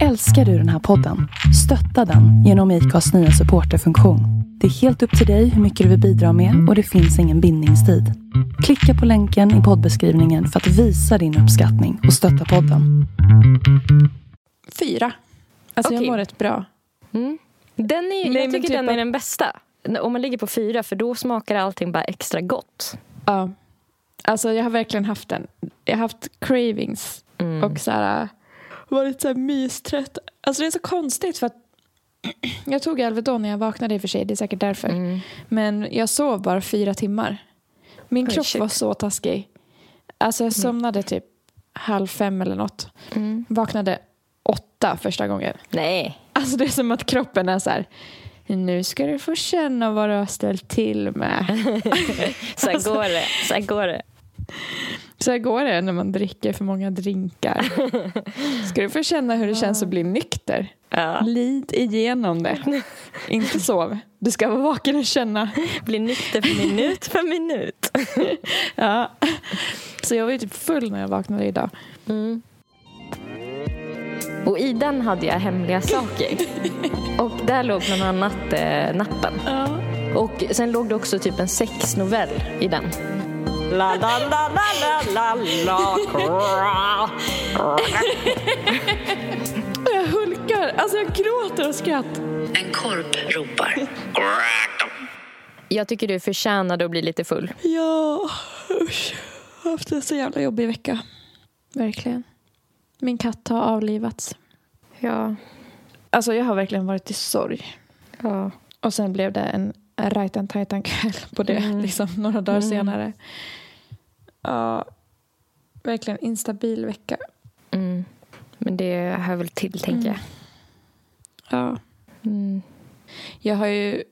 Älskar du den här podden? Stötta den genom IKAs nya supporterfunktion. Det är helt upp till dig hur mycket du vill bidra med och det finns ingen bindningstid. Klicka på länken i poddbeskrivningen för att visa din uppskattning och stötta podden. Fyra. Alltså Okej. jag mår rätt bra. Mm. Den är, Nej, jag tycker typ den är den bästa. Om man ligger på fyra, för då smakar allting bara extra gott. Ja. Alltså jag har verkligen haft den. Jag har haft cravings Mm. och så här, varit så här mystrött. Alltså det är så konstigt för att jag tog Alvedon när jag vaknade i och för sig. Det är säkert därför. Mm. Men jag sov bara fyra timmar. Min Oj, kropp shit. var så taskig. Alltså jag somnade typ halv fem eller något. Mm. Vaknade åtta första gången. Nej. Alltså det är som att kroppen är så här. Nu ska du få känna vad du har ställt till med. Så här går det. Så här går det. Så här går det när man dricker för många drinkar. Ska du få känna hur det känns att bli nykter. Ja. Lid igenom det. Inte sov. Du ska vara vaken och känna. Blir nykter för minut för minut. Ja. Så jag var ju typ full när jag vaknade idag. Mm. Och i den hade jag hemliga saker. Och där låg bland annat eh, nappen. Ja. Och sen låg det också typ en sexnovell i den. La, la, la, la, la, la, la. Jag hulkar. Alltså jag gråter och skratt. En korp ropar. Jag tycker du förtjänade att bli lite full. Ja, usch. Jag har haft en så jävla jobbig vecka. Verkligen. Min katt har avlivats. Ja. Alltså jag har verkligen varit i sorg. ja. Och sen blev det en rajtan tajtan kväll på det. Mm. Liksom, några dagar senare. Ja, verkligen instabil vecka. Mm. Men det hör väl till, tänker jag. Ja. Mm. Jag har ju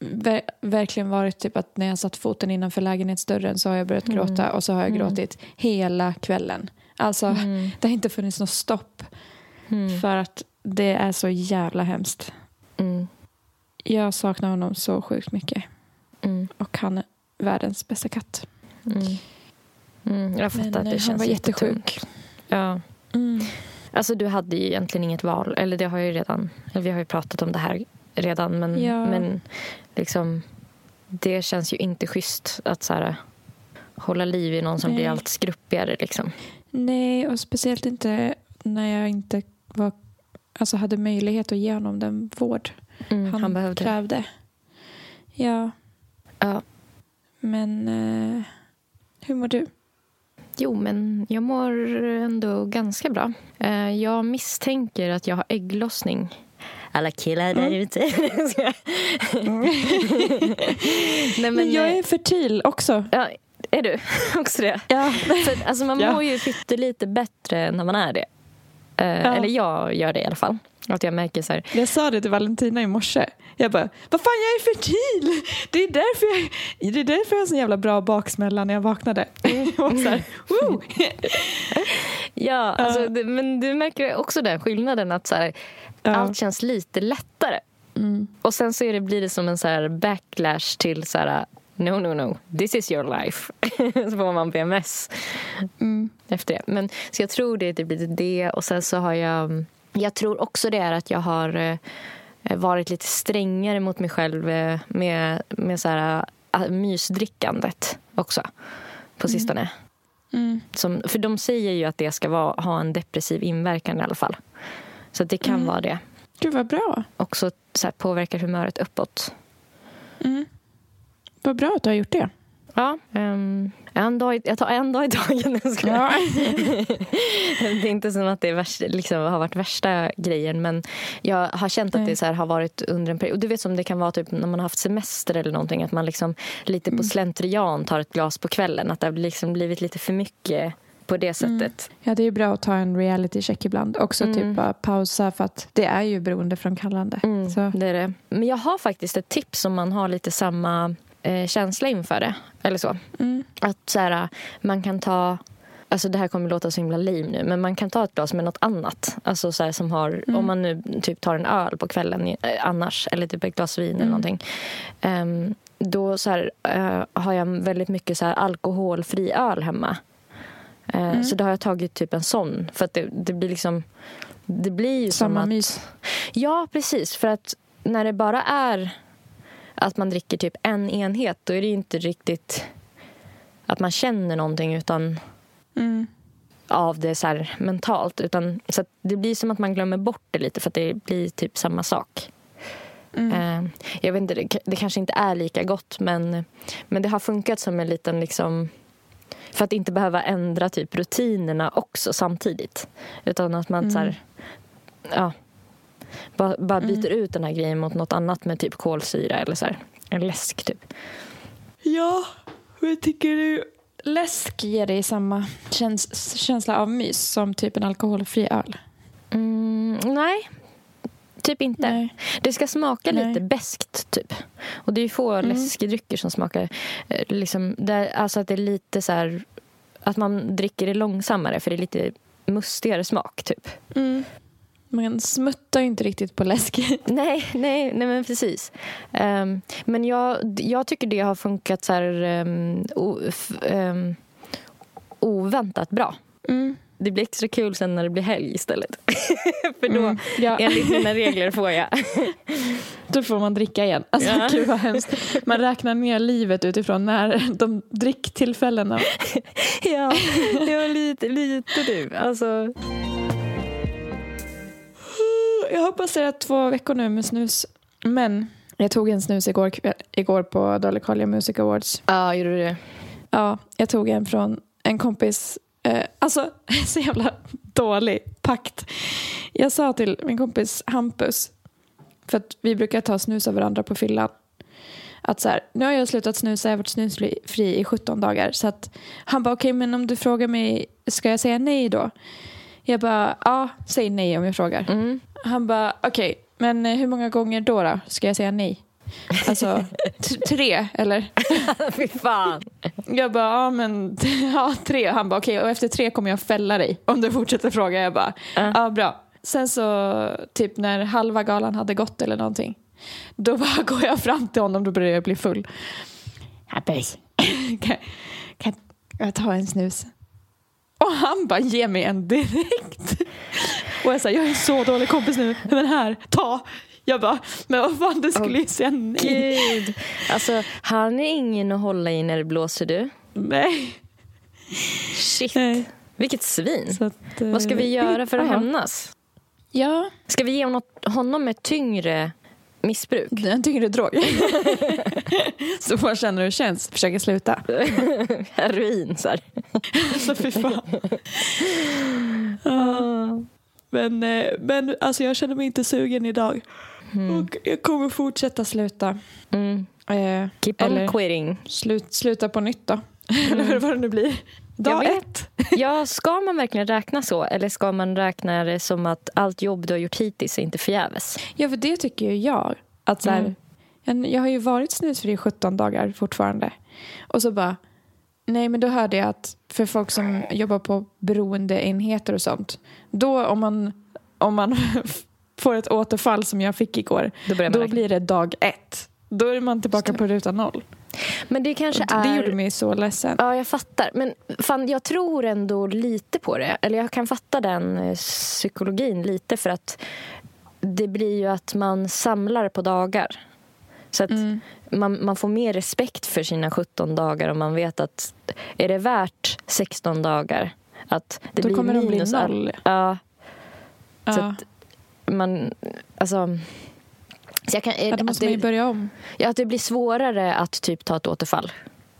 ver- verkligen varit typ att när jag satt foten innanför lägenhetsdörren så har jag börjat gråta och så har jag gråtit hela kvällen. Alltså, Mm. det har inte funnits något stopp Mm. för att det är så jävla hemskt. Mm. Jag saknar honom så sjukt mycket Mm. och han är världens bästa katt. Mm. Mm. Jag fattar att eh, det han känns var jättesjuk. Ja. Alltså du hade ju egentligen inget val. Eller det har ju redan, eller vi har ju pratat om det här redan. Men, Ja. men liksom, det känns ju inte schysst att så här, hålla liv i någon som Nej. blir allt skruppigare. Liksom. Nej, och speciellt inte när jag inte var, alltså hade möjlighet att ge honom den vård Mm, han, han, behövde. krävde. Ja, Ja. men eh, hur mår du? Jo, men jag mår ändå ganska bra. Eh, Jag misstänker att jag har ägglossning. Alla killar där ute. Nej, Men, jag är fertil också. Ja, är du också det? Ja. För, alltså, man Ja. mår ju pyttelite bättre när man är det. Eh, Ja. Eller jag gör det i alla fall. Att jag märker så här, Jag sa det till Valentina i morse. Jag bara, vad fan jag är fertil! Det är därför jag, det är därför jag har en sån jävla bra baksmälla när jag vaknade. Och så här, ja, alltså, det, men du märker också den skillnaden att så här, Ja. allt känns lite lättare. Mm. Och sen så är det, blir det som en så backlash till så här, no, no, no, this is your life. så får man PMS Mm. efter det. Men, så jag tror det är typ lite det. Och sen så har jag... Jag tror också det är att jag har eh, varit lite strängare mot mig själv eh, med, med så här, äh, mysdrickandet också på sistone. Mm. Som, för de säger ju att det ska vara, ha en depressiv inverkan i alla fall. Så det kan vara det. Gud vad bra. Också så här, påverkar humöret uppåt. Mm. Vad bra att du har gjort det. Ja. ehm, en dag, jag tar en dag i taget. Ja. det är inte som att det är värst, liksom, har varit värsta grejen men jag har känt att det så här, har varit under en period. Du vet som det kan vara typ när man har haft semester eller någonting att man liksom lite Mm. på slentrian tar ett glas på kvällen. Att det har liksom blivit lite för mycket på det sättet. ja, det är bra att ta en reality check ibland. Också Mm. typ bara pausa för att det är ju beroendeframkallande. Mm, Så. det är det. Men jag har faktiskt ett tips om man har lite samma eh, känsla inför det. Eller så. Mm. Att så här, man kan ta... Alltså det här kommer låta så himla lame nu, men man kan ta ett glas med något annat. Alltså så som har, Om man nu typ tar en öl på kvällen eh, annars, eller typ ett glas vin eller någonting. ehm, då så här, eh, har jag väldigt mycket så här, alkoholfri öl hemma. Eh, Så då har jag tagit typ en sån. För att det, det blir liksom det blir ju som Samma att... mys. Ja, precis. För att när det bara är att man dricker typ en enhet då är det ju inte riktigt att man känner någonting utan Mm. av det så här mentalt. Utan, så det blir som att man glömmer bort det lite för att det blir typ samma sak. Mm. Eh, jag vet inte, det, det kanske inte är lika gott men, men det har funkat som en liten liksom för att inte behöva ändra typ rutinerna också samtidigt. Utan att man så här, ja, bara, bara byter ut den här grejen mot något annat med typ kolsyra eller så här, en läsk typ. Ja, men tycker du läsk ger dig samma käns- känsla av mys som typ en alkoholfri öl? Mm, nej, typ inte. Nej. Det ska smaka Nej. lite beskt typ. Och det är ju få läskedrycker som smakar eh, liksom, det, alltså att det är lite så här att man dricker det långsammare för det är lite mustigare smak typ. Mm. Man smuttar ju inte riktigt på läsk. Nej, nej, nej men precis. Ehm, men jag, jag tycker det har funkat så här um, o, ehm, oväntat bra. Mm. Det blir extra kul sen när det blir helg istället. För då, Mm. Ja. enligt mina regler, får jag. Då får man dricka igen. Alltså, Ja. Gud vad hemskt. Man räknar ner livet utifrån när de dricktillfällena. ja, ja lite, lite du. Alltså, Jag har passerat två veckor nu med snus. Men jag tog en snus igår, igår på Dalecarlia Music Awards. ja, gjorde du det? Ja, jag tog en från en kompis. Eh, alltså, så jävla dålig pakt. Jag sa till min kompis Hampus, för att vi brukar ta snus av varandra på fyllan, att så här, nu har jag slutat snusa, jag har varit snusfri i 17 dagar. Så att han bara, okej, men om du frågar mig, ska jag säga nej då? Jag bara, ja, säg nej om jag frågar. Mm. Han bara, okej, men eh, hur många gånger då, då ska jag säga nej? Alltså, tre, eller? Fy fan. Jag bara, ja men ja, tre. Han bara, okej och efter tre kommer jag fälla dig om du fortsätter fråga. Jag bara, Ja. ja bra. Sen så, typ när halva galan hade gått eller någonting. Då bara går jag fram till honom, då börjar jag bli full. Happis, kan, kan jag ta en snus? Och han bara ger mig en direkt. Och jag säger, jag är så dålig kompis nu. Men här, ta. Jag bara, men vad fan du skulle ju säga nej. Gud. Alltså, han är ingen att hålla i när det blåser du. Nej. Shit. nej. Vilket svin. Att, eh, Vad ska vi göra för att ja. hämnas? Ja, Ska vi ge honom, honom ett tyngre missbruk? Det är drog. så får jag känna hur det känns. Försöka sluta. Heroin, så här. Alltså fy fan. Ja. Men, eh, men alltså jag känner mig inte sugen idag. Och jag kommer fortsätta sluta. Mm. Eh, Keep on Eller- quitting. slut, sluta på nytt då. Eller vad det nu blir. Dag ett. Ja, ska man verkligen räkna så? Eller ska man räkna det som att allt jobb du har gjort hittills är inte förgäves? Ja, för det tycker ju jag. Att så här, Mm. jag, jag har ju varit snusfri i 17 dagar fortfarande. Och så bara, nej men då hörde jag att för folk som jobbar på beroendeenheter och sånt, då om man, om man får ett återfall som jag fick igår, Då då blir det dag ett. Då är man tillbaka på ruta noll. Men det kanske det, är... det gjorde mig så ledsen. Ja, jag fattar. Men fan, jag tror ändå lite på det. Eller jag kan fatta den eh, psykologin lite för att det blir ju att man samlar på dagar. Så att Mm. Man, man får mer respekt för sina 17 dagar om man vet att är det värt 16 dagar att det Då blir kommer de bli minus all- noll. Ja, så Ja. att man... Alltså... Så jag kan, Ja, då måste man ju börja om. ja, att det blir svårare att typ ta ett återfall.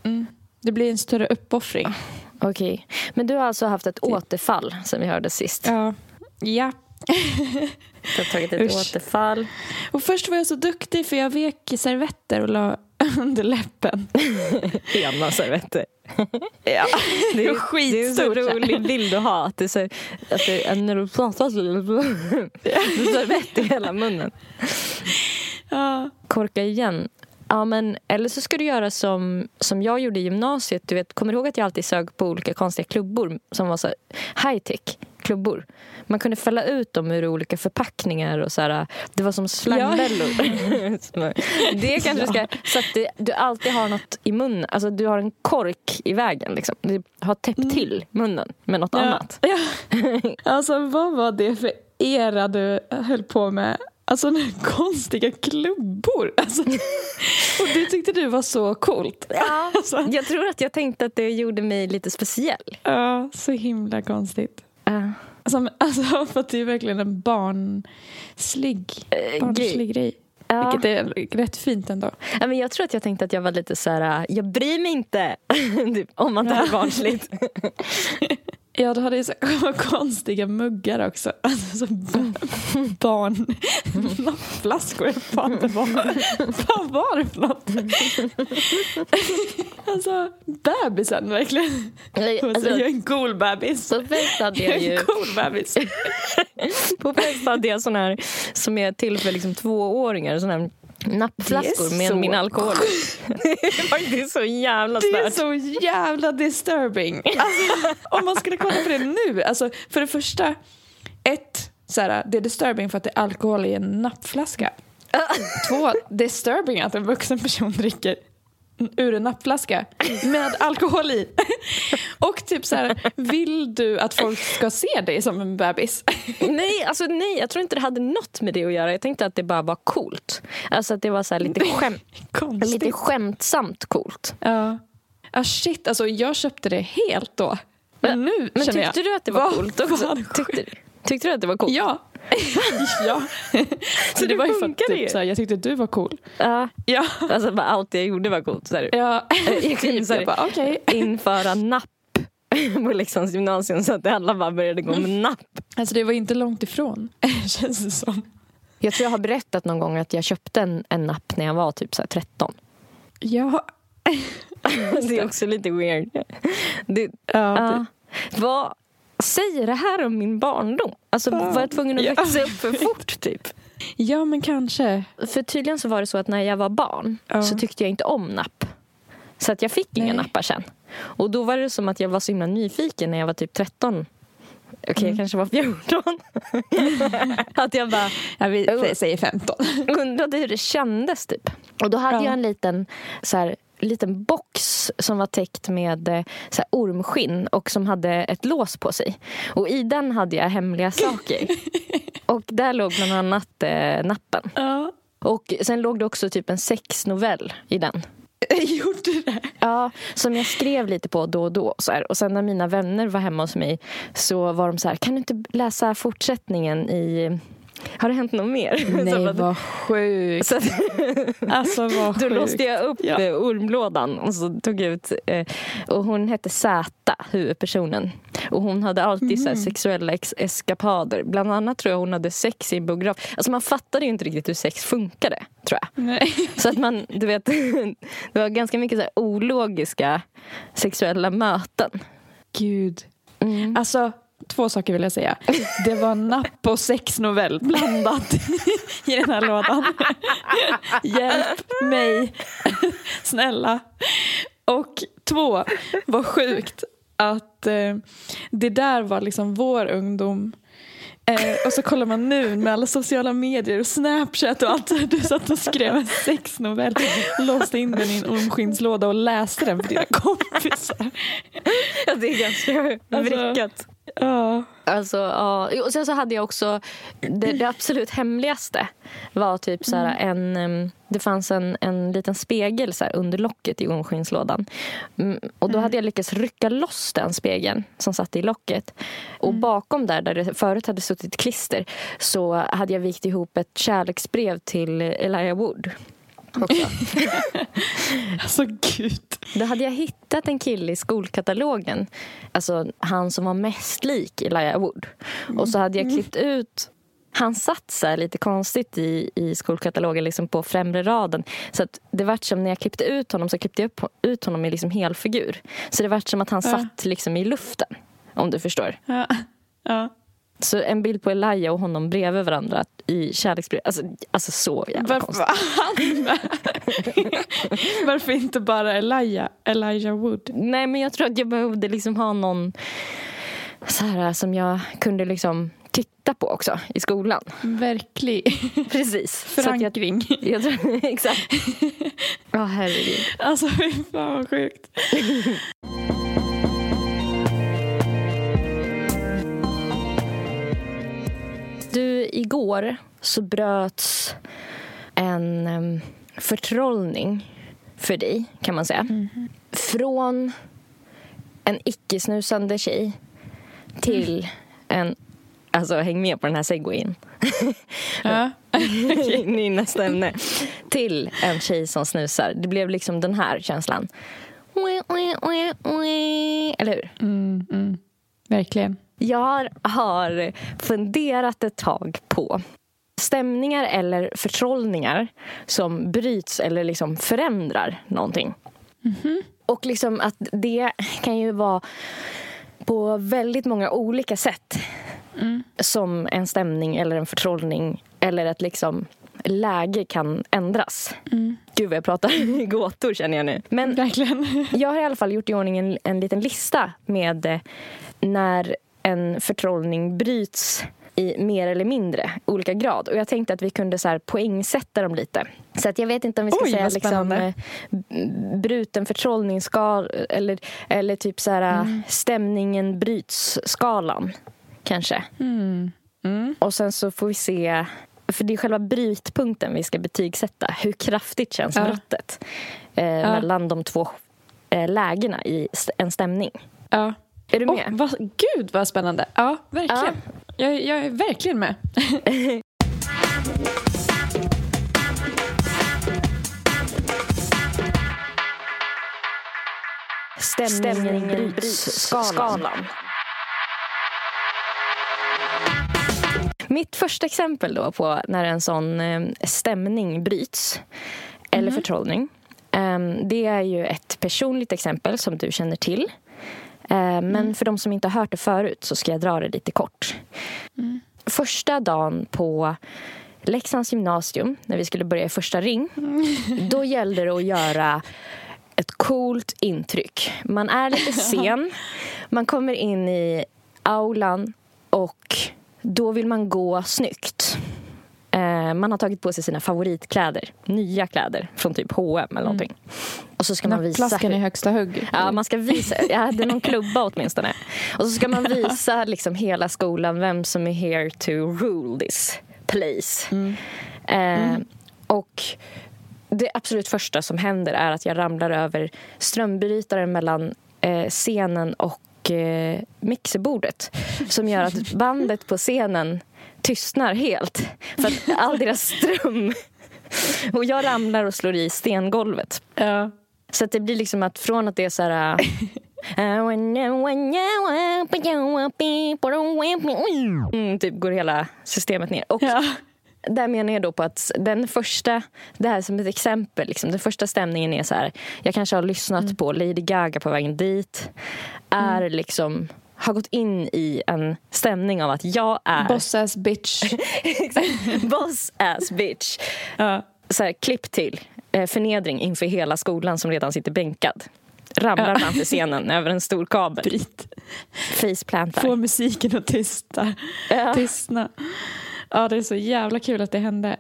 Mm. Det blir en större uppoffring. Okej. Men du har alltså haft ett återfall sen vi hörde sist. Ja. ja. Du har tagit ett Usch. återfall. Och först var jag så duktig för jag vek servetter och la under läppen. Ena servetter. Ja. Det är, skitstort. det är en så rolig bild att ha. Att det är så, att det är, när du pratar så är servett i hela munnen. Ja. Korka igen. Ja, men, eller så ska du göra som, som jag gjorde i gymnasiet. Du vet, kommer du ihåg att jag alltid sög på olika konstiga klubbor som var så high tech klubbor? Man kunde fälla ut dem ur olika förpackningar och så här, det var som slangbällor. Så det kanske ska, så att det, du alltid har något i munnen. Alltså du har en kork i vägen. Liksom. Du har täppt till munnen med något annat. Ja. Alltså vad var det för era du höll på med. Alltså konstiga klubbor. Alltså, och det tyckte du var så coolt. Ja, Alltså, jag tror att jag tänkte att det gjorde mig lite speciell. ja, så himla konstigt. Ja. Alltså, alltså för att det är verkligen en barnslig, Eh, barnslig grej. Ja. Vilket är rätt fint ändå. Ja, men jag tror att jag tänkte att jag var lite så här, jag bryr mig inte typ, om att det är barnsligt. Ja, du hade ju så konstiga muggar också. Alltså så barn... Nappflaskor. Fan, det var, vad var det för något? Alltså, bebisen verkligen. Alltså, Alltså, jag är en cool bebis. på fest hade Jag jag är ju en cool bebis. på fest hade jag sån här som är till för liksom tvååringar. Sån här nappflaskor med så min alkohol. det är faktiskt så jävla Det är stört. så jävla disturbing. Alltså, om man skulle kolla på det nu. Alltså, för det första, ett, så här, det är disturbing för att det är alkohol i en nappflaska. Två, disturbing att en vuxen person dricker ur en nappflaska med alkohol i. Och typ så här, vill du att folk ska se dig som en bebis? Nej, alltså nej, jag tror inte det hade något med det att göra. Jag tänkte att det bara var coolt. Alltså att det var så lite, skäm, lite skämtsamt coolt. Ja. Ah, shit, alltså jag köpte det helt då. Men nu Men känner tyckte jag, du att det var coolt också? Tyckte, tyckte du att det var coolt? Ja. ja. Så det det var ju för att typ, jag tyckte att du var cool. Ja. Ja. Alltså bara allt jag gjorde var coolt. Så här. Ja, Jag kunde så här, jag bara okej. införa napp på Leksands gymnasium så att alla bara började gå med napp. Alltså det var inte långt ifrån, känns det som. Jag tror jag har berättat någon gång att jag köpte en, en napp när jag var typ så här 13. Ja. Det är också lite weird. Det, Ja, ja. Vad säger det här om min barndom? Alltså var jag tvungen att Ja. växa upp för fort typ? ja, men kanske. För tydligen så var det så att när jag var barn Ja. så tyckte jag inte om napp. Så att jag fick inga Nej. nappar sen. Och då var det som att jag var så himla nyfiken när jag var typ 13. Okej, Mm. jag kanske var 14. att jag bara Ja, vi säger 15. undrade hur det kändes typ. Och då hade Ja. jag en liten så här, liten box som var täckt med eh, så här, ormskinn och som hade ett lås på sig. Och i den hade jag hemliga saker. och där låg bland annat eh, nappen. Ja. Och sen låg det också typ en sexnovell i den. Gjorde det? Ja, som jag skrev lite på då och då. Så här. Och sen när mina vänner var hemma hos mig så var de så här, kan du inte läsa fortsättningen i... Har det hänt något mer? så Nej, bara- vad sjukt. så att, Alltså vad då låste jag upp Ja. eh, ormlådan och så tog jag ut... Eh, och hon hette Zäta, huvudpersonen. Och hon hade alltid så här, Mhm. sexuella ex- eskapader. Bland annat tror jag hon hade sex i en biograf. Alltså man fattade ju inte riktigt hur sex funkade, tror jag. Nej. Så att man, du vet, det var ganska mycket så här ologiska sexuella möten. Gud. Mm. Alltså, två saker vill jag säga. Det var napp och sexnovell blandat i den här lådan. Hjälp mig, snälla. Och två, vad sjukt att eh, det där var liksom vår ungdom. Eh, och så kollar man nu med alla sociala medier och Snapchat och allt. Du satt och skrev en sexnovell, låste in den i en ormskinnslåda och läste den för dina kompisar. Ja, det är ganska Alltså- vrickat. Ja. Alltså, ja. Och sen så hade jag också det, det absolut hemligaste var typ så här en em, det fanns en, en liten spegel så under locket i ormskinnslådan. Mm, och då hade jag lyckats rycka loss den spegeln som satt i locket. Och bakom där, där det förut hade suttit klister så hade jag vikt ihop ett kärleksbrev till Elijah Wood. Också. Alltså gud. Då hade jag hittat en kille i skolkatalogen. Alltså han som var mest lik Elijah Wood. Och så hade jag klippt ut han satt så här lite konstigt i, i skolkatalogen liksom på främre raden. Så att det vart som när jag klippte ut honom så klippte jag upp, ut honom i liksom helfigur. Så det vart som att han Ja. satt liksom i luften. Om du förstår. Ja. ja. Så en bild på Elijah och honom bredvid varandra i kärleksbrev. Alltså, alltså så jävla Varför konstigt. var? Varför inte bara Elijah, Elijah Wood? Nej, men jag tror att jag behövde liksom ha någon så här, som jag kunde liksom titta på också i skolan. Verklig Precis. Att jag, förankring. jag tror, exakt. Ja, herregud. Alltså fy fan vad sjukt. Du igår så bröts en um, förtrollning för dig, kan man säga. Från en icke-snusande tjej till en... Alltså, häng med på den här segwayen. Ja. i nästa ämne. Till en tjej som snusar. Det blev liksom den här känslan. Eller hur? Mm, mm. Verkligen. Jag har funderat ett tag på stämningar eller förtrollningar som bryts eller liksom förändrar någonting. Och liksom att det kan ju vara på väldigt många olika sätt som en stämning eller en förtrollning eller ett liksom läge kan ändras. Gud vad jag pratar i gåtor känner jag nu. Men Verkligen. jag har i alla fall gjort i ordning en, en liten lista med eh, när en förtrollning bryts i mer eller mindre olika grad. Och jag tänkte att vi kunde så här poängsätta dem lite. Så att jag vet inte om vi ska Oj, säga liksom, eh, bruten förtrollningsskal eller, eller typ så här Mm. stämningen bryts-skalan. Kanske. Mm. Mm. Och sen så får vi se för det är själva brytpunkten vi ska betygsätta. Hur kraftigt känns Ja. brottet eh, mellan de två eh, lägena i st- en stämning? Ja. Är du Oh, med? vad, gud vad spännande. Ja, verkligen. Jag, jag är verkligen med. Stämningen, bryts-skalan. Mitt första exempel då på när en sån eh, stämning bryts, eller förtrollning, eh, det är ju ett personligt exempel som du känner till. Eh, men för de som inte har hört det förut så ska jag dra det lite kort. Första dagen på Leksands gymnasium, när vi skulle börja i första ring, då gällde det att göra ett coolt intryck. Man är lite sen, man kommer in i aulan och då vill man gå snyggt. Eh, man har tagit på sig sina favoritkläder, nya kläder från typ H&M eller någonting. Och så ska man visa Nappflaskan i högsta hugg. Ja, man ska visa. Jag hade någon klubba åtminstone. Och så ska man visa liksom hela skolan vem som är here to rule this place. Eh, och det absolut första som händer är att jag ramlar över strömbrytaren mellan eh, scenen och eh, mixerbordet. Som gör att bandet på scenen tystnar helt. För att all deras ström... Och jag ramlar och slår i stengolvet. Ja. Så att det blir liksom att från att det är så här... Mm, typ går hela systemet ner. Och Ja. Där menar jag då på att den första, det här är som ett exempel, liksom, den första stämningen är så här, jag kanske har lyssnat på Lady Gaga på vägen dit, är liksom har gått in i en stämning av att jag är Boss ass bitch. boss ass bitch. Ja. Så här, klipp till eh, förnedring inför hela skolan som redan sitter bänkad. Ramlar Ja. framför scenen över en stor kabel. Bryt. Faceplantar. Få musiken att tysta. Ja. tystna. Ja, det är så jävla kul att det hände.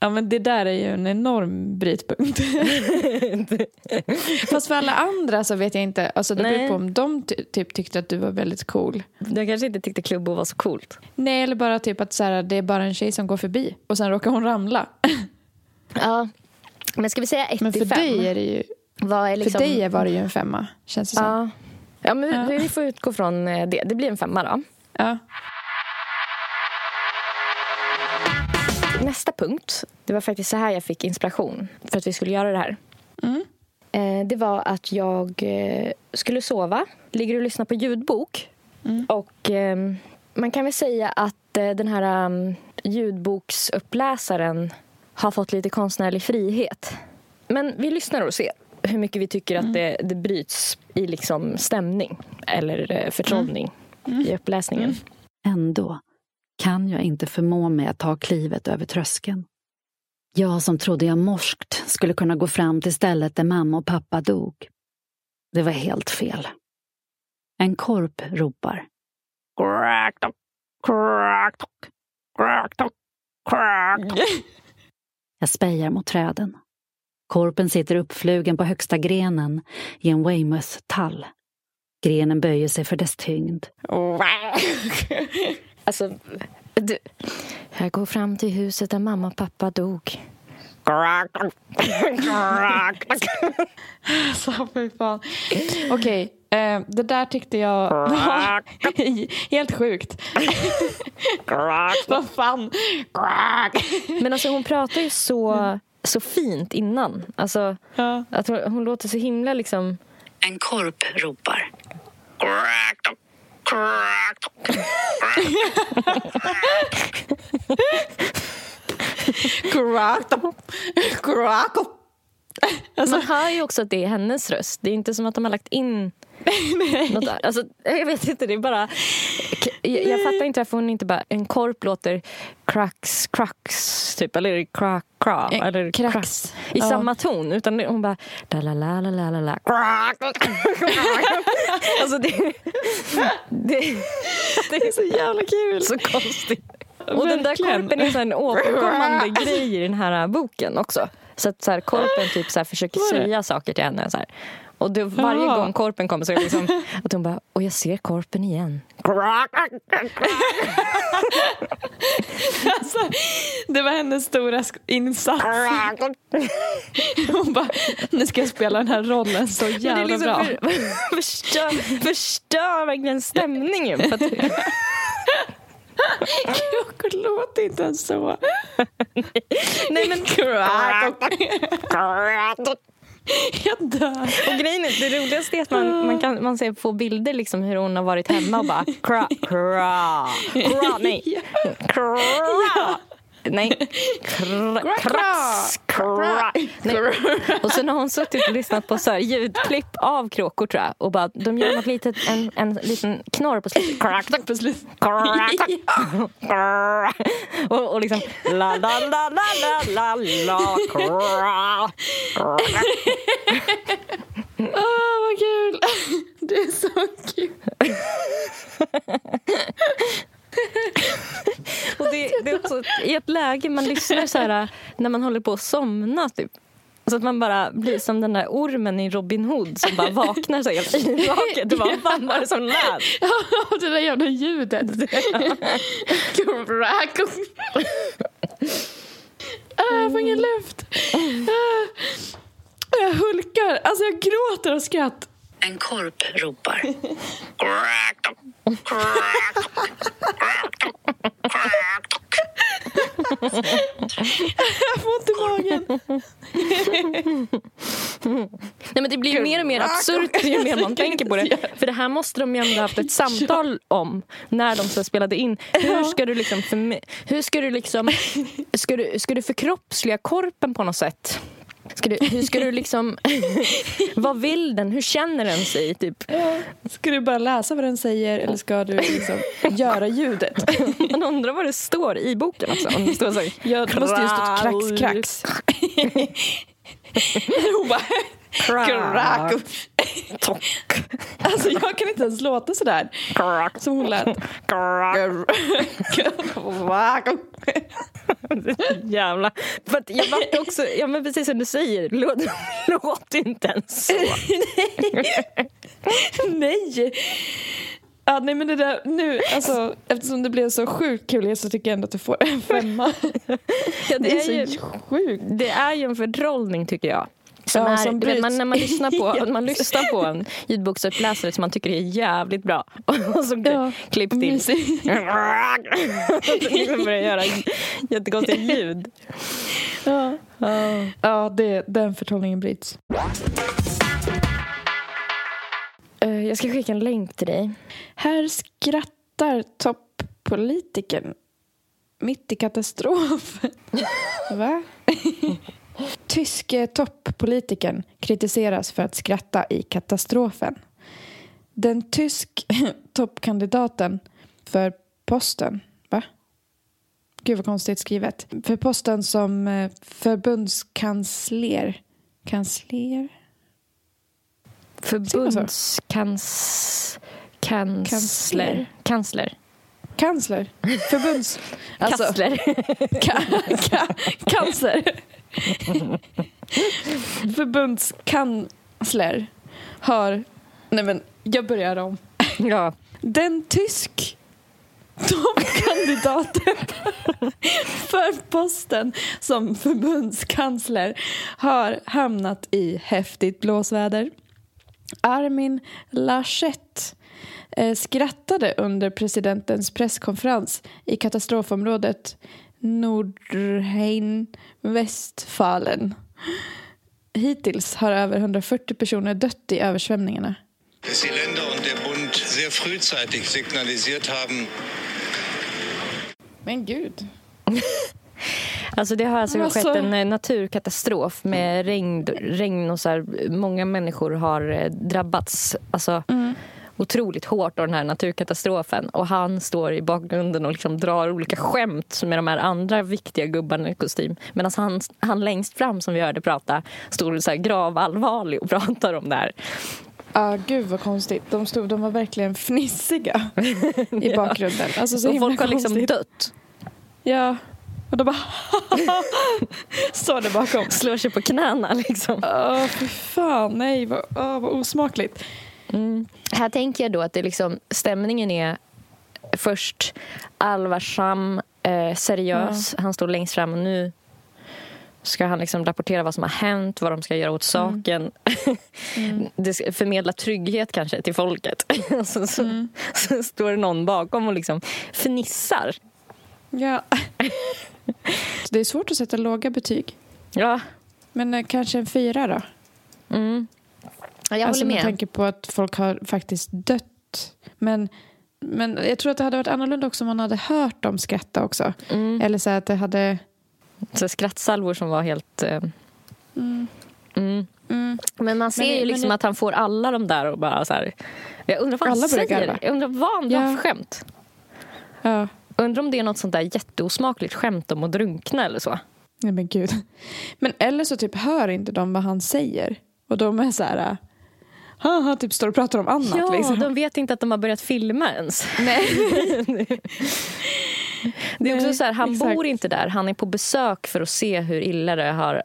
Ja, men det där är ju en enorm brytpunkt. Fast för alla andra så vet jag inte. Alltså det beror på om de ty- typ tyckte att du var väldigt cool. Jag kanske inte tyckte klubbo var så coolt. Nej, eller bara typ att så här, det är bara en tjej som går förbi och sen råkar hon ramla. Ja. Men ska vi säga 1 Men för till 5? dig, är det ju, är liksom... för dig var det ju en femma, känns det som. Ja. Ja, men Ja. vi, vi får utgå från eh, det. Det blir en femma då. Ja. Nästa punkt, det var faktiskt så här jag fick inspiration för att vi skulle göra det här. Mm. Eh, Det var att jag eh, skulle sova, ligger och lyssnar på ljudbok. Mm. Och eh, man kan väl säga att eh, den här um, ljudboksuppläsaren har fått lite konstnärlig frihet. Men vi lyssnar och ser hur mycket vi tycker att det, det bryts i liksom stämning eller förtrollning i uppläsningen. Ändå kan jag inte förmå mig att ta klivet över tröskeln. Jag som trodde jag morskt skulle kunna gå fram till stället där mamma och pappa dog. Det var helt fel. En korp ropar. Quack, tock, quack, tock. Jag spejar mot träden. Korpen sitter uppflugen på högsta grenen i en Weymouth-tall. Grenen böjer sig för dess tyngd. Alltså, du, Jag går fram till huset där mamma och pappa dog. Så fy fan. Okej, eh, det där tyckte jag var helt sjukt. Vad fan? Men alltså hon pratar ju så, så fint innan. Alltså, Ja. att hon, hon låter så himla liksom... En korp ropar. Alltså, man hör ju också att det är hennes röst. Det är inte som att de har lagt in något. Alltså, jag vet inte, det är bara... Jag, jag fattar inte varför hon inte bara... En korp låter cracks, cracks, typ. Eller crack, cra. Eh, Eller cracks. I Ja. samma ton. Utan hon bara... La, la, la, la, la, la, la. Alltså det... Det, det är så jävla kul. Så konstigt. Och den där Verkligen. korpen är så en återkommande grej i den här boken också. Så att så här, korpen typ så försöker säga saker till henne. Så här. Och det, varje gång korpen kommer så är det liksom att hon bara, och jag ser korpen igen. Alltså, det var hennes stora insats. Hon bara, nu ska jag spela den här rollen så jävla liksom bra. för, förstör, förstör verkligen stämningen. För att, Jag låter inte ens så. nej men, Jag dör. och grejen är, det roligaste är att man, man kan man ser på bilder liksom hur hon har varit hemma och bara kra, kra, kra, nej. Kra. Nej. Kra, krax. Och sen har hon suttit och lyssnat på så här ljudklipp av kråkor tror jag. Och bara, de gör något litet, en, en liten knorr på slutet. Krak, På slut. och, och liksom la la la la la la la kra. Åh, vad kul. Det är så kul. Och det, det är också i ett läge man lyssnar så här när man håller på att somna typ. Så att man bara blir som den där ormen i Robin Hood som bara vaknar så helt yrvaken. Det var fan var det som lät. Ja, det där jävla ljudet. Ah, Jag får ingen luft. Ah, Jag hulkar. Alltså jag gråter av skratt. En korp ropar. Jag får ont i magen. Nej, men det blir mer och mer absurt ju mer man tänker på det. För det här måste de ju ändå haft ett samtal om när de så spelade in. Hur ska du liksom, hur ska du liksom ska du, ska du förkroppsliga korpen på något sätt? Ska du, hur ska du liksom, vad vill den? Hur känner den sig? Typ? Ska du bara läsa vad den säger eller ska du liksom göra ljudet? Man undrar vad det står i boken också. Om det står så här, Ja, det måste ju stått krax, krax. Hon bara... Krack. Alltså jag kan inte ens låta sådär som hon lät. Jävla. För att jag vart också, ja men precis som du säger, låt, låt inte ens så. Nej! Ja, nej men det där, nu, alltså, eftersom det blev så sjukt kul så tycker jag ändå att du får en femma. Ja, Det är så sjukt. Det är ju en fördrollning tycker jag. Som Ja, är, som vet, man, när man lyssnar, på, man lyssnar på en ljudboksuppläsare som man tycker är jävligt bra och så Ja, klipp till. så liksom börjar göra jättekonstiga ljud. Ja, ja det, den förtolkningen bryts. Eh, Jag ska skicka en länk till dig. Här skrattar toppolitikern mitt i katastrof. Va? Tyske toppolitikern kritiseras för att skratta i katastrofen. Den tysk toppkandidaten för posten, va? Gud vad konstigt skrivet. För posten som eh, förbundskansler. Kansler? Förbundskans... Kansler. Kansler. Kansler? Förbunds... Alltså, Kansler. Ka- ka- cancer. Förbundskansler har... Nej men, jag börjar om. ja. Den tysk toppkandidaten för posten som förbundskansler har hamnat i häftigt blåsväder. Armin Laschet eh, skrattade under presidentens presskonferens i katastrofområdet Nordrhein-Westfalen. Hittills har över 140 personer dött i översvämningarna. dass die Länder und der Bund sehr frühzeitig signalisiert haben, Men gud. Alltså det har alltså, alltså- skett en eh, naturkatastrof med regn, regn och så här, många människor har eh, drabbats alltså, otroligt hårt av den här naturkatastrofen. Och han står i bakgrunden och liksom drar olika skämt med de här andra viktiga gubbarna i kostym. Medan han, han längst fram som vi hörde prata står så här gravallvarlig och pratar om det här. Ah, gud vad konstigt. De, stod, de var verkligen fnissiga i bakgrunden. Alltså, så och folk har liksom dött. Ja. Och de bara står där bakom. Slår sig på knäna liksom. Åh, fy fan. Nej, vad, åh, vad osmakligt. Här tänker jag då att det liksom, stämningen är först allvarsam, eh, seriös. Han står längst fram och nu ska han liksom rapportera vad som har hänt, vad de ska göra åt saken. det ska förmedla trygghet kanske till folket. så, så, så står det någon bakom och liksom fnissar. Ja. Det är svårt att sätta låga betyg. Ja, Men eh, kanske en fyra då? mm. Ja jag alltså håller med med. tanke på att folk har faktiskt dött. Men, men jag tror att det hade varit annorlunda också om man hade hört dem skratta också. Mm. Eller så att det hade... Så skrattsalvor som var helt... Eh, Mm. mm. Mm. Men man ser Men ju men liksom det- att han får alla de där och bara så här... Jag undrar vad han Alla börjar säger. garva. Jag undrar vad han Ja. för skämt. Ja. Undrar om det är något sånt där jätteosmakligt skämt om att drunkna eller så. Nej men gud. Men eller så typ hör inte de vad han säger. Och de är så här... Han typ står och pratar om annat. Ja, liksom. de vet inte att de har börjat filma ens. Nej. Det är också så här, han exakt. bor inte där. Han är på besök för att se hur illa det har,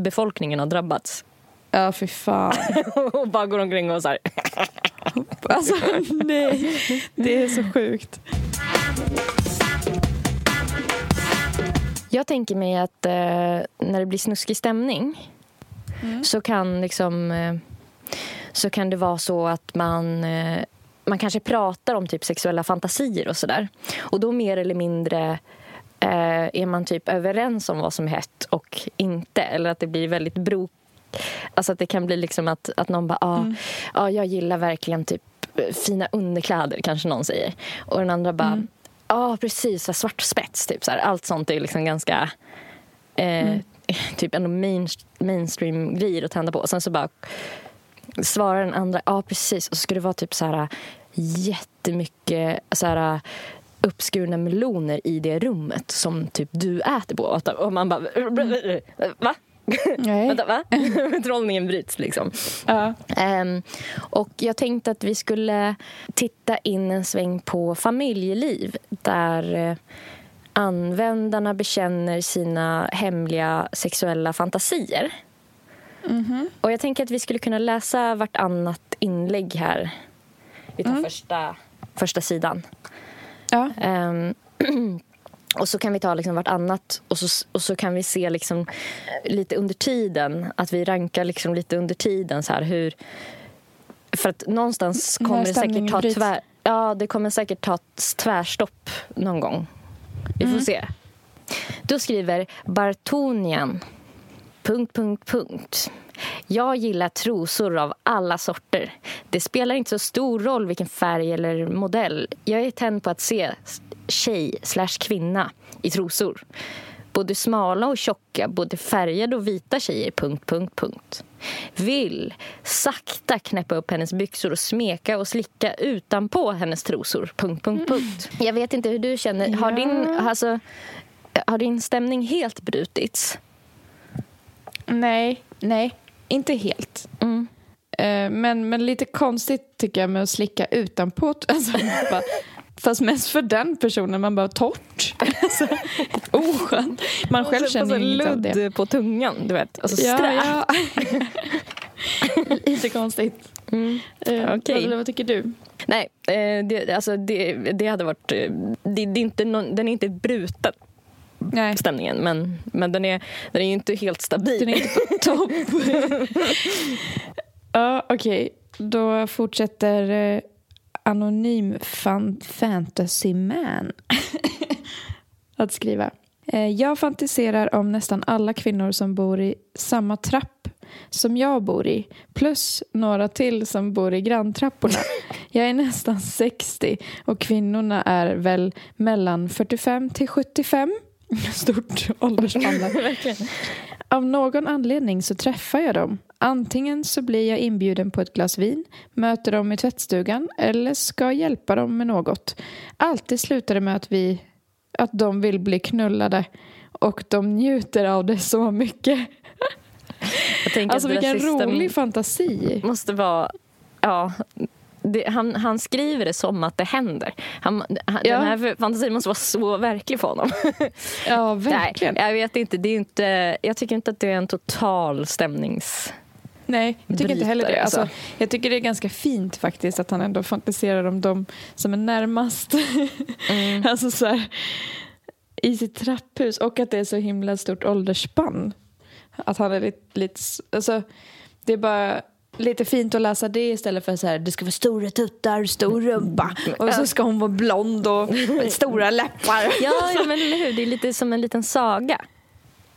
befolkningen har drabbats. Ja, fy fan. och bara går omkring och så här... Alltså, nej. Det är så sjukt. Jag tänker mig att eh, när det blir snuskig stämning så kan liksom eh, så kan det vara så att man eh, man kanske pratar om typ sexuella fantasier och sådär. Och då mer eller mindre eh, är man typ överens om vad som är hett och inte. Eller att det blir väldigt bro... Alltså att det kan bli liksom att, att någon bara, ja, ah, jag gillar verkligen typ fina underkläder, kanske någon säger. Och den andra bara, ja precis, så här svart spets, typ så här. Allt sånt är liksom ganska eh, typ ändå main, mainstream grejer att tända på. Och sen så bara svarar den andra, ja precis. Och så ska det vara typ så här jättemycket så här uppskurna meloner i det rummet som typ du äter på. Och man bara, va? Nej. Vänta, va? Trollningen bryts liksom. Ja. Ehm, och jag tänkte att vi skulle titta in en sväng på familjeliv där eh, användarna bekänner sina hemliga sexuella fantasier. Och jag tänker att vi skulle kunna läsa vartannat inlägg här. Vi tar första, första sidan. Ja. Ehm, och så kan vi ta liksom vartannat och så, och så kan vi se liksom lite under tiden, att vi rankar liksom lite under tiden så här hur... För att någonstans kommer det säkert ta tvär, ja, det kommer säkert ta tvärstopp någon gång. Vi får Mm. se. Då skriver Bartonian Punkt, punkt, punkt. Jag gillar trosor av alla sorter. Det spelar inte så stor roll vilken färg eller modell. Jag är tänd på att se tjej slash kvinna i trosor. Både smala och tjocka, både färgade och vita tjejer. Punkt, punkt, punkt. Vill sakta knäppa upp hennes byxor och smeka och slicka utanpå hennes trosor. Punkt, punkt, punkt. Jag vet inte hur du känner. Har, din, alltså, har din stämning helt brutits? Nej, nej, inte helt. Mm. Eh, men, men lite konstigt tycker jag med att slicka utanpå. Alltså, bara, fast mest för den personen, man bara torrt. Alltså, oskönt. Man själv känner ju inget av det. ludd på tungan, du vet. Alltså Ja, strä. ja. lite konstigt. Mm. Eh, Okej. vad, vad tycker du? Nej, eh, det, alltså det, det hade varit... Det, det är inte någon, den är inte bruten, Nej, stämningen. Men, men den är, den är ju inte helt stabil. den är inte på topp. ja, okej. Då fortsätter eh, Anonym fan, Fantasy Man att skriva. Eh, jag fantiserar om nästan alla kvinnor som bor i samma trapp som jag bor i plus några till som bor i granntrapporna. Jag är nästan 60 och kvinnorna är väl mellan 45 till 75. Stort åldersspann. Av någon anledning så träffar jag dem. Antingen så blir jag inbjuden på ett glas vin, möter dem i tvättstugan eller ska hjälpa dem med något. Alltid slutar det med att, vi, att de vill bli knullade och de njuter av det så mycket. Alltså vilken rolig fantasi. måste vara... Ja, det, han, han skriver det som att det händer. Han, han, Ja. Den här fantasin måste vara så verklig för honom. Ja, verkligen. Nej, jag vet inte. Det är inte. Jag tycker inte att det är en total stämnings... Nej, jag tycker inte heller det. alltså. jag tycker det är ganska fint faktiskt att han ändå fantiserar om dem som är närmast. Mm. alltså så här, i sitt trapphus och att det är så himla stort åldersspann. Att han är lite, lite alltså, det är bara lite fint att läsa det istället för så här, det ska vara stora tuttar, stor rumpa och så ska hon vara blond och med stora läppar. Ja, ja, men eller hur? Det är lite som en liten saga.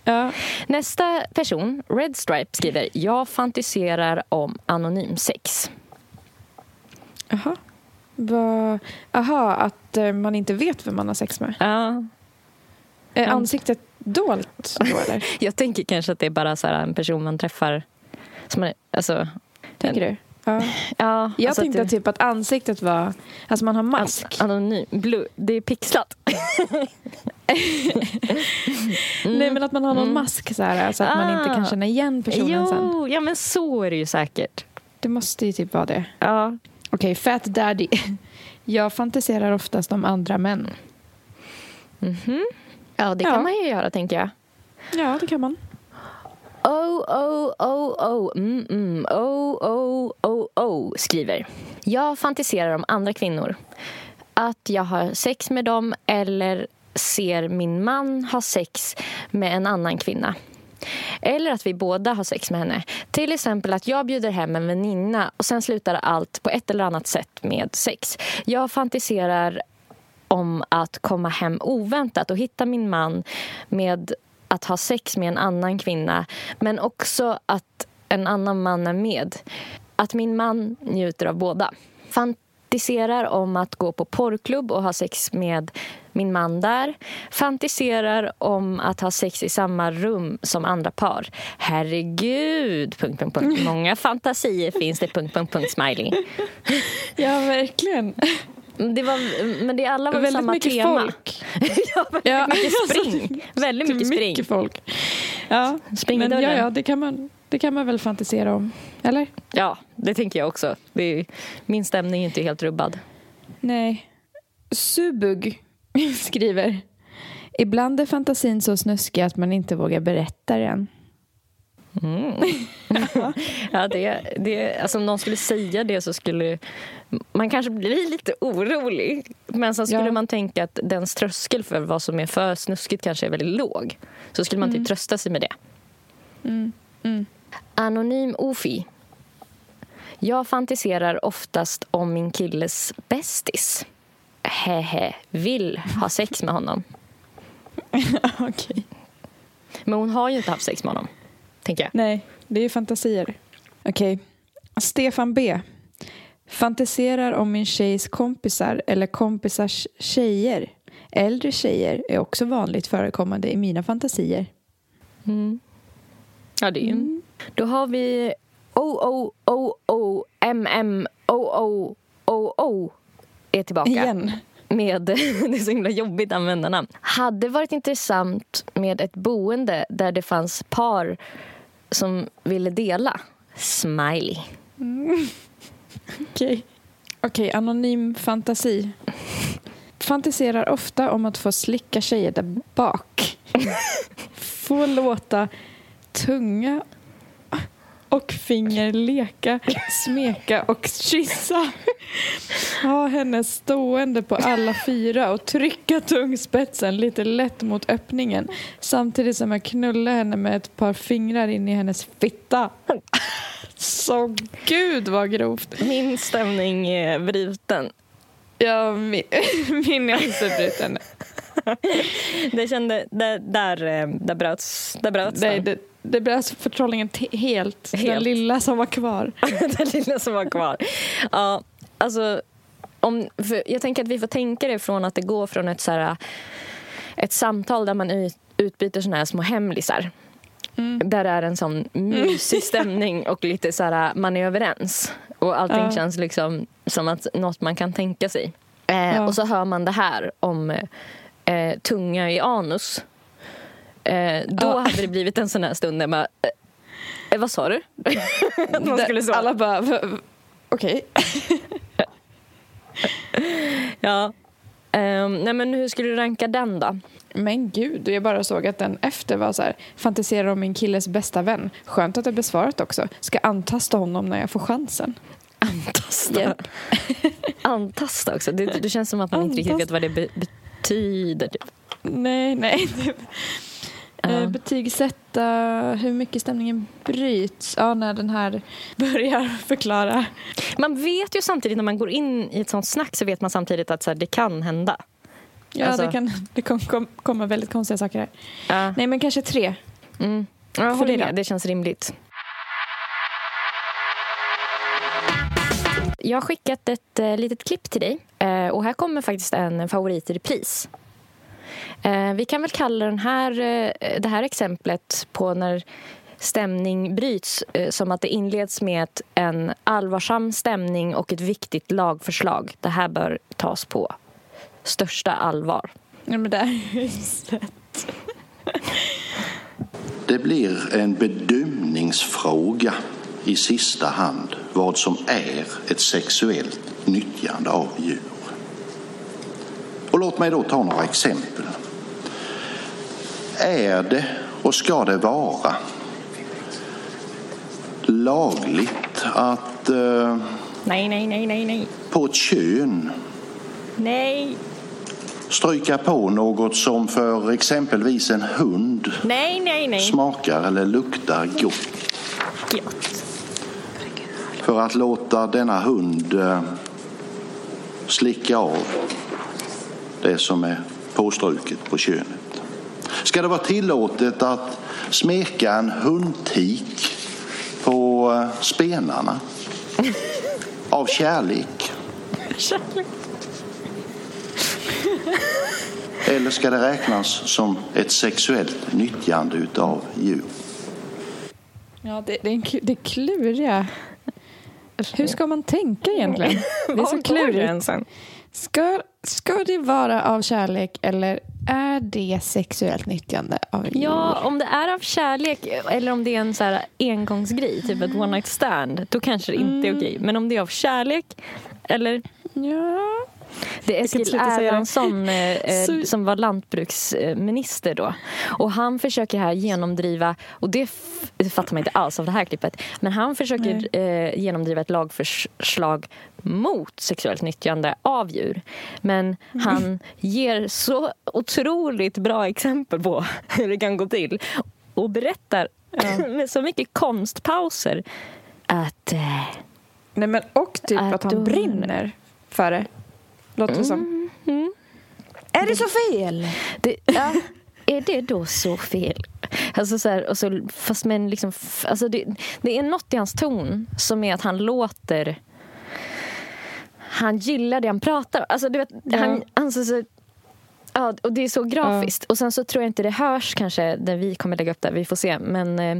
Ja. Nästa person, Red Stripe, skriver Jag fantiserar om anonym sex. Jaha. Va, aha, att eh, man inte vet vem man har sex med. Ja. Är Ja. ansiktet dolt då eller? Jag tänker kanske att det är bara så här en person man träffar. Som man, alltså, Tänker du? Ja. ja, Jag alltså tänkte att typ att ansiktet var... Alltså man har det, mask. Anonym. Blue. Det är pixlat. Nej men att man har någon mask så här så att man inte kan Ah. känna igen personen sen. Jo, ja men så är det ju säkert. Det måste ju typ vara det. Ja. Okej, Fat Daddy. Jag fantiserar oftast om andra män. Ja, det Ja. kan man ju göra tänker jag. Ja, det kan man. Oh, oh, oh, oh, mm, mm, oh, oh, oh, oh, skriver. Jag fantiserar om andra kvinnor. Att jag har sex med dem eller ser min man ha sex med en annan kvinna. Eller att vi båda har sex med henne. Till exempel att jag bjuder hem en väninna och sen slutar allt på ett eller annat sätt med sex. Jag fantiserar om att komma hem oväntat och hitta min man med att ha sex med en annan kvinna men också att en annan man är med. Att min man njuter av båda. Fantiserar om att gå på porrklubb och ha sex med min man där. Fantiserar om att ha sex i samma rum som andra par. Herregud! Punkt, punkt, punkt. Många fantasier finns det. Punkt, punkt, punkt, smiley. Ja, verkligen. Det var, men det alla var Väldigt samma mycket tema. folk. ja, väldigt Ja. mycket spring. väldigt mycket spring. Mycket folk. Ja, Spring men ja, ja det, kan man, det kan man väl fantisera om. Eller? Ja, det tänker jag också. Är, min stämning är inte helt rubbad. Nej. Subug skriver. Ibland är fantasin så snuskig att man inte vågar berätta den. Ja, det, det, alltså om någon skulle säga det så skulle man kanske bli lite orolig. Men sen skulle Ja. man tänka att dens tröskel för vad som är för snuskigt kanske är väldigt låg. Så skulle man typ trösta sig med det. Anonym Ofi. Jag fantiserar oftast om min killes bästis. Hehe, vill ha sex med honom. Okej. Men hon har ju inte haft sex med honom. Tänker jag. Nej, det är fantasier. Okej. Stefan B. Fantiserar om min tjejs kompisar eller kompisars tjejer. Äldre tjejer är också vanligt förekommande i mina fantasier. Ja, det är ju... Då har vi O-O-O-O M-M-O-O-O-O är tillbaka. Igen. Med, det är så himla jobbigt användarnamn. Hade varit intressant med ett boende där det fanns par som ville dela. Smiley. Okej. Okej, anonym fantasi. Fantiserar ofta om att få slicka tjejer där bak. få låta tunga och fingerleka, smeka och kyssa. Ha henne stående på alla fyra och trycka tungspetsen lite lätt mot öppningen samtidigt som jag knullar henne med ett par fingrar in i hennes fitta. Så gud vad grovt. Min stämning är bruten. Ja, min, min är också bruten. Det kände, där, där, eh, där bröts, där bröts Nej, den. Det, det bröt förtrollningen te- helt. Den Helt. lilla som var kvar. den lilla som var kvar. Ja, alltså, om, jag tänker att vi får tänka det från att det går från ett, så här, ett samtal där man ut, utbyter såna här små hemlisar. Där det är en sån mysig stämning och lite så här, man är överens. Och allting Ja. känns liksom som att något man kan tänka sig. Eh, Ja. Och så hör man det här om eh, tunga i anus. Eh, då Ja. hade det blivit en sån här stund där man... Eh, eh, vad sa du? att man skulle så. Alla bara, "V- v- okej. Ja. Ehm, nej men hur skulle du ranka den då? Men gud, jag bara såg att den efter var så här, fantiserar om min killes bästa vän. Skönt att det blev svaret också. Ska antasta honom när jag får chansen. Antasta. Japp. Antasta också. Det, det känns som att man inte riktigt vet vad det be, betyder. Typ. Nej, nej. Eh, Betygsätta hur mycket stämningen bryts. Ja, när den här börjar förklara. Man vet ju samtidigt när man går in i ett sånt snack så vet man samtidigt att så här, det kan hända. Ja, Alltså- det kan det kom, kom, komma väldigt konstiga saker här. Ja. Nej, men kanske tre. Mm. Jag håller med, det känns rimligt. Jag har skickat ett eh, litet klipp till dig. Eh, och här kommer faktiskt en favorit i repris. Eh, vi kan väl kalla den här, eh, det här exemplet på när stämning bryts eh, som att det inleds med ett, en allvarsam stämning och ett viktigt lagförslag. Det här bör tas på största allvar. Ja, men det är slätt. Det blir en bedömningsfråga i sista hand vad som är ett sexuellt nyttjande av djur. Och låt mig då ta några exempel. Är det och ska det vara lagligt att eh, Nej, nej, nej, nej, nej. på ett kön Nej, stryka på något som för exempelvis en hund nej, nej, nej. smakar eller luktar gott? Gött. för att låta denna hund eh, slicka av det som är påstruket på könet. Ska det vara tillåtet att smeka en hundtik på eh, spenarna av kärlek? Eller ska det räknas som ett sexuellt nyttjande utav djur? Ja, det, det, är det är kluriga. Hur ska man tänka egentligen? Det är så klurigt. Ska, ska det vara av kärlek eller är det sexuellt nyttjande av djur? Ja, om det är av kärlek eller om det är en så här engångsgrej, typ ett one night stand, då kanske det inte är okej. Men om det är av kärlek eller... ja. Det är Eskil. Erlandsson eh, eh, som var lantbruksminister då. Och han försöker här genomdriva, och det, fattar man inte alls av det här klippet, men han försöker eh, genomdriva ett lagförslag mot sexuellt nyttjande av djur. Men han ger så otroligt bra exempel på hur det kan gå till och berättar med så mycket konstpauser att eh, Nej, men och typ Att att han då- brinner för det. Låter det som. mm, Är det så fel? Det, ja, är det då så fel? Alltså så här, och så, fast men liksom, alltså det, det är något i hans ton som är att han låter... Han gillar det han pratar alltså, du vet, Ja. han, han så, så, ja, och Det är så grafiskt. Och Sen så tror jag inte det hörs kanske när vi kommer lägga upp det. Vi får se. Men eh,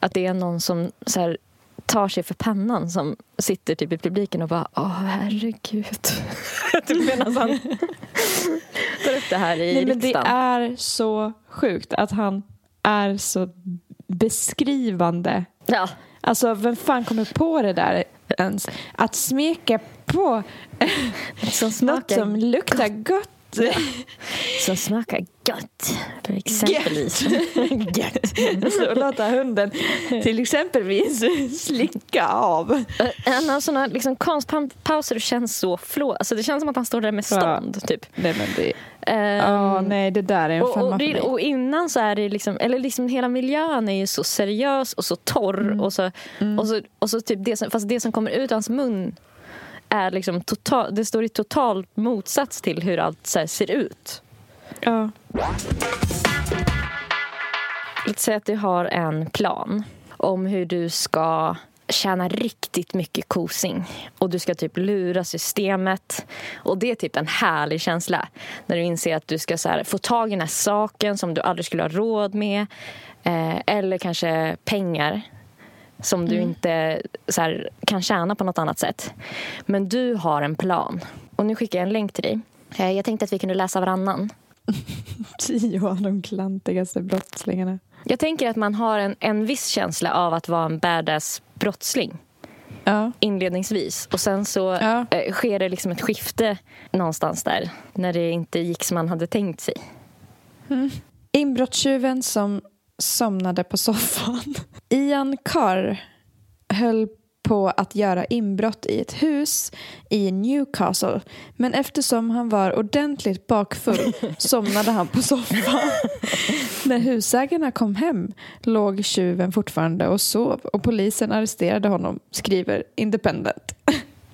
att det är någon som så här, tar sig för pannan som sitter typ i publiken och bara Åh, herregud. typ medan han tar upp det här i Nej, men det riksdagen. är så sjukt att han är så beskrivande. Ja. Alltså, vem fan kommer på det där ens? Att smeka på Som något smakar som luktar gott. Som smakar. För exempelvis. gött. Så låta hunden till exempelvis slicka av. Han har såna liksom konstpauser och känns så flå. Alltså det känns som att han står där med stånd. Typ. Nej men det... Ehm, Ja, nej det där är en och, femma och, för mig. och innan så är det liksom, eller liksom hela miljön är ju så seriös och så torr och så, och så, och så typ det som, fast det som kommer ut ur hans mun är liksom total, det står i total motsats till hur allt ser ut. Ja. Låt säga att du har en plan om hur du ska tjäna riktigt mycket kosing och du ska typ lura systemet. Och det är typ en härlig känsla när du inser att du ska här, få tag i den här saken som du aldrig skulle ha råd med eh, eller kanske pengar som du inte så här, kan tjäna på något annat sätt. Men du har en plan. Och nu skickar jag en länk till dig. Eh, jag tänkte att vi kunde läsa varannan. Tio av de klantigaste brottslingarna. Jag tänker att man har en, en viss känsla av att vara en badass brottsling Ja. inledningsvis. Och sen så Ja. eh, sker det liksom ett skifte någonstans där när det inte gick som man hade tänkt sig. Inbrottstjuven som somnade på soffan. Ian Carr höll på att göra inbrott i ett hus i Newcastle. Men eftersom han var ordentligt bakfull somnade han på soffan. När husägarna kom hem låg tjuven fortfarande och sov och polisen arresterade honom, skriver Independent.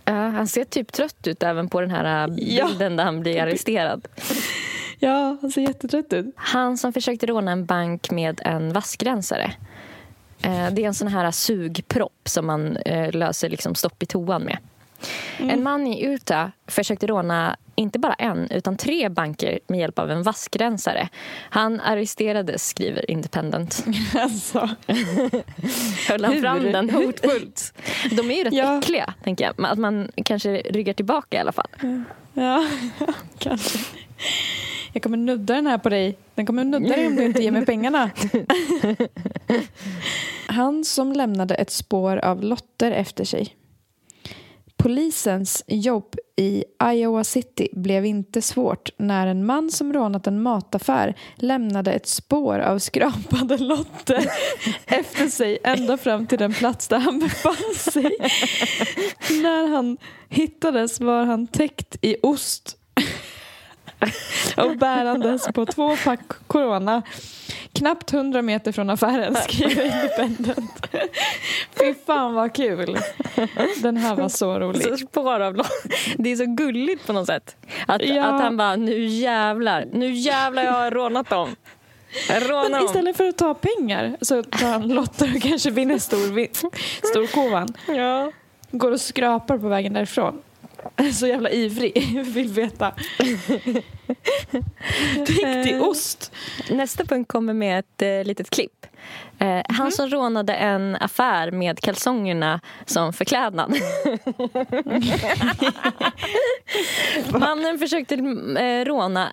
Ja, han ser typ trött ut även på den här Ja. bilden där han blir arresterad. Ja, han ser jättetrött ut. Han som försökte råna en bank med en vassrensare. Eh, Det är en sån här sugpropp som man eh, löser liksom stopp i toan med. En man i Utah försökte råna inte bara en utan tre banker med hjälp av en vaskrensare. Han arresterades, skriver Independent. Alltså. Höll han Hur? fram den hotfullt? De är ju rätt Ja. äckliga, tänker jag. Att man kanske ryggar tillbaka i alla fall. Ja, kanske. Jag kommer nudda den här på dig. Den kommer nudda dig om du inte ger mig pengarna. Han som lämnade ett spår av lotter efter sig. Polisens jobb i Iowa City blev inte svårt när en man som rånat en mataffär lämnade ett spår av skrapade lotter efter sig ända fram till den plats där han befann sig. När han hittades var han täckt i ost och bärandes på två pack corona. Knappt 100 meter från affären, skriver Independent. Fy fan vad kul. Den här var så rolig. Så spår av lo- Det är så gulligt på något sätt. Att, Ja. att han bara, nu jävlar, nu jävlar jag har rånat dem. Men istället för att ta pengar så tar han lotter och kanske vinner stor vinst. Storkovan. Ja. Går och skrapar på vägen därifrån. Så jävla ivrig. Vill veta. Täckt i ost. Nästa punkt kommer med ett eh, litet klipp. Eh, Han som rånade en affär med kalsongerna som förklädnad. Mannen försökte eh, råna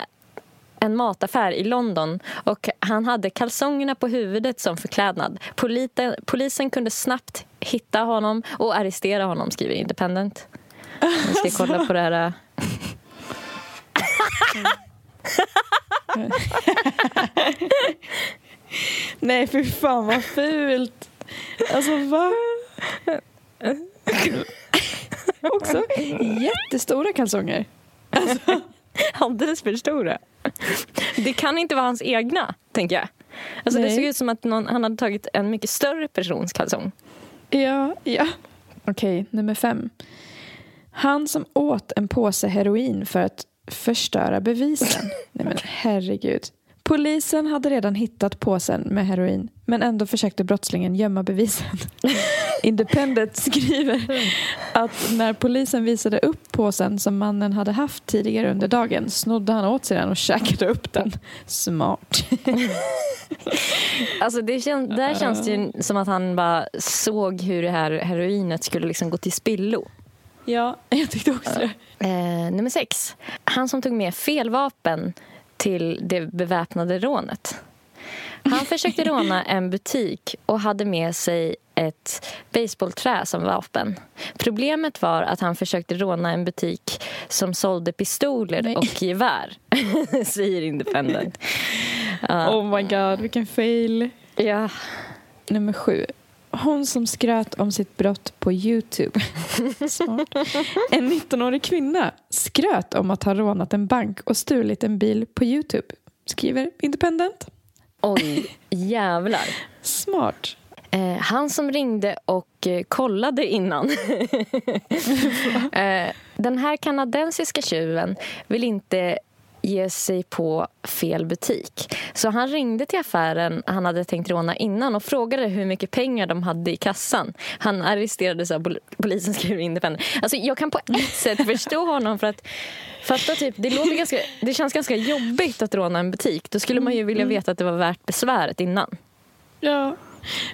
en mataffär i London och han hade kalsongerna på huvudet som förklädnad. Politen, polisen kunde snabbt hitta honom och arrestera honom, skriver Independent. Jag ska kolla på det här. Nej, för fan vad fult. Alltså, va? Också jättestora kalsonger. Alldeles för stora. Det kan inte vara hans egna, tänker jag. Alltså, det såg ut som att någon, han hade tagit en mycket större persons kalsong. Ja, ja. Okej, nummer fem. Han som åt en påse heroin för att förstöra bevisen. Nej men herregud. Polisen hade redan hittat påsen med heroin men ändå försökte brottslingen gömma bevisen. Independent skriver att när polisen visade upp påsen som mannen hade haft tidigare under dagen snodde han åt sig den och käkade upp den. Smart. Alltså, det kän, där känns det ju som att han bara såg hur det här heroinet skulle liksom gå till spillo. Ja, jag tyckte också det. Eh, nummer sex. Han som tog med fel vapen till det beväpnade rånet. Han försökte råna en butik och hade med sig ett baseballträ som vapen. Problemet var att han försökte råna en butik som sålde pistoler Nej. och gevär, säger Independent. Ja. Oh my god, vilken fail. Ja. Nummer sju. Hon som skröt om sitt brott på Youtube. En 19-årig kvinna skröt om att ha rånat en bank och stulit en bil på Youtube. Skriver Independent. Oj, jävlar. Smart. Eh, han som ringde och eh, kollade innan. eh, den här kanadensiska tjuven vill inte ge sig på fel butik. Så han ringde till affären han hade tänkt råna innan och frågade hur mycket pengar de hade i kassan. Han arresterades av pol- polisen, skriver Independent. Alltså, jag kan på ett sätt förstå honom för att Fatta typ, det, låter ganska, det känns ganska jobbigt att råna en butik. Då skulle man ju vilja veta att det var värt besväret innan. Ja,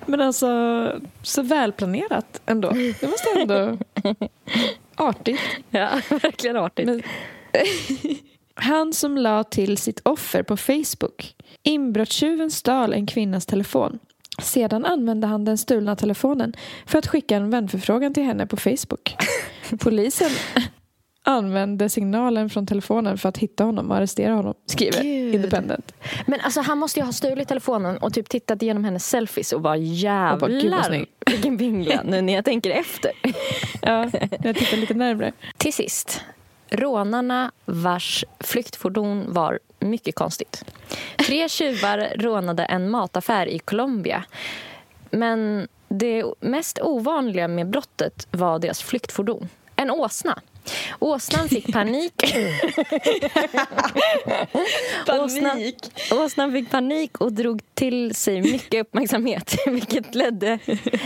men alltså så välplanerat ändå. Det måste ändå... Artigt. Ja, verkligen artigt. Men, han som la till sitt offer på Facebook. Inbrottstjuven stal en kvinnas telefon. Sedan använde han den stulna telefonen för att skicka en vänförfrågan till henne på Facebook. Polisen använde signalen från telefonen för att hitta honom och arrestera honom, skriver Gud. Independent. Men alltså han måste ju ha stulit telefonen och typ tittat igenom hennes selfies och bara jävlar snygg." vilken vingla nu när jag tänker efter. Ja, jag tittar lite närmare. Till sist, rånarna vars flyktfordon var mycket konstigt. Tre tjuvar rånade en mataffär i Colombia. Men det mest ovanliga med brottet var deras flyktfordon. En åsna. Åsnan fick panik. Åsnan, åsnan fick panik och drog till sig mycket uppmärksamhet vilket ledde,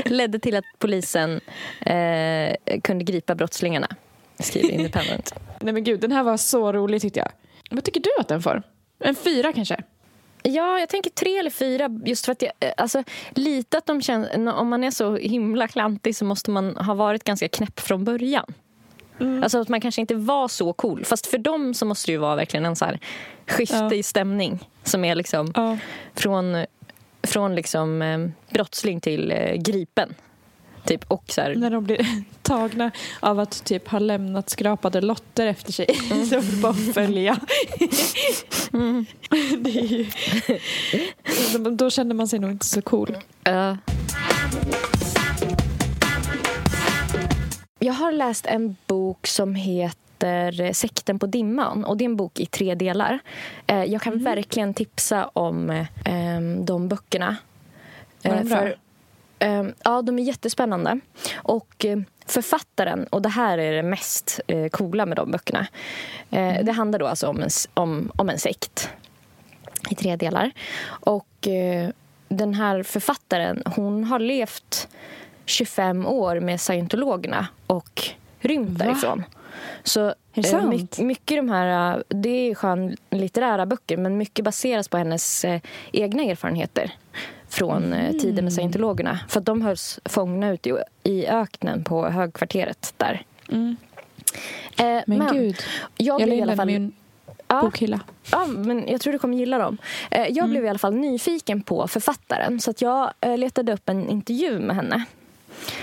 ledde till att polisen eh, kunde gripa brottslingarna, skriver Independent. Nej men gud, den här var så rolig tyckte jag. Vad tycker du att den får? En fyra kanske? Ja, jag tänker tre eller fyra. Just för att jag, eh, alltså, lite att de känns, om man är så himla klantig så måste man ha varit ganska knäpp från början. Alltså att man kanske inte var så cool. Fast för dem så måste det vara verkligen en så här skifte Ja. i stämning. Som är liksom Ja. från, från liksom, eh, brottsling till eh, gripen. Typ, och så här, När de blir tagna av att typ ha lämnat skrapade lotter efter sig. Mm. Så får bara följa. Det är ju... Då- känner man sig nog inte så cool. Ja. Jag har läst en bok som heter Sekten på dimman. Och Det är en bok i tre delar. Eh, Jag kan verkligen tipsa om eh, de böckerna. Var de Eh, bra? för, ja, de är jättespännande. Och eh, författaren, och det här är det mest eh, coola med de böckerna. Eh, Det handlar då alltså om en, om, om en sekt i tre delar. Och den här författaren, hon har levt 25 år med scientologerna och rymt Va? därifrån. Så mycket, mycket de här, det är skönlitterära böcker men mycket baseras på hennes egna erfarenheter från eh, tiden Mm. med scientologerna. För de hölls fångna ute i, i öknen på högkvarteret där. Mm. Eh, Men, gud, jag jag i alla fall... min Ja. bokhylla. Ja, men jag tror du kommer gilla dem. Eh, Jag Mm. blev i alla fall nyfiken på författaren så att jag eh, letade upp en intervju med henne.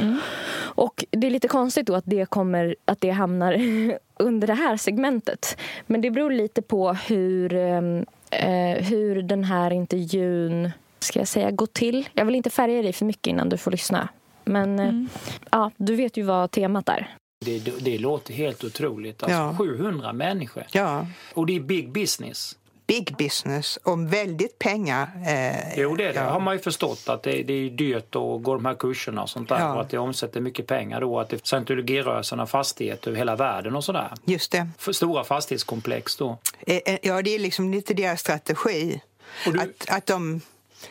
Mm. Och Det är lite konstigt då att det, kommer, att det hamnar under det här segmentet. Men det beror lite på hur, ehm, eh, hur den här intervjun ska jag säga, går till. Jag vill inte färga dig för mycket innan du får lyssna. Men eh, Mm. ja, du vet ju vad temat är. Det, det låter helt otroligt. Alltså, Ja. 700 människor. Ja, Och det är big business. big business och väldigt pengar. Eh, Jo, det, det. ja. har man ju förstått att det, det är dyrt att gå de här kurserna och sånt där. Ja. Och att det omsätter mycket pengar då. Att det scientologirörelsen har fastigheter över hela världen och sådär. Just det. För stora fastighetskomplex då. Eh, eh, Ja, det är liksom lite deras strategi. Och du- Att, att de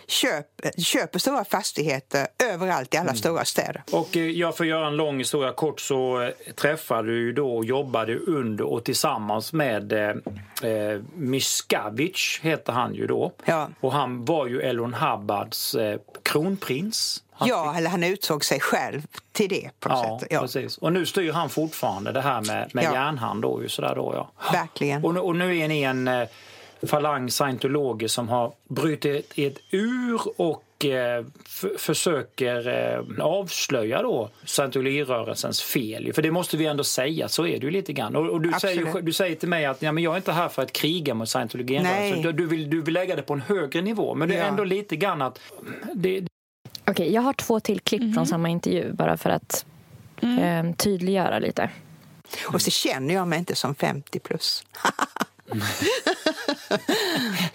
köper, köper stora fastigheter överallt i alla Mm. stora städer. Och eh, ja, för att göra en lång historia kort så eh, träffade du då och jobbade under och tillsammans med eh, eh, Miscavige heter han ju då. Ja. Och han var ju Elon Hubbards eh, kronprins. Han Ja, eller han utsåg sig själv till det på något Ja, sätt. Ja, precis. Och nu styr han fortfarande det här med, med Ja. järnhand då ju sådär då ja. Verkligen. Och nu, och nu är ni en, falang scientologer som har brutit ett ur och eh, f- försöker eh, avslöja då scientologirörelsens fel. För det måste vi ändå säga, så är det ju lite grann. Och, och du, säger, Absolut. du säger till mig att ja, men jag är inte här för att kriga mot scientologirörelsen. Du, du, vill, du vill lägga det på en högre nivå. Men det är Ja. ändå lite grann att det, Okej, jag har två till klipp från samma intervju bara för att eh, tydliggöra lite. Och så känner jag mig inte som 50 plus.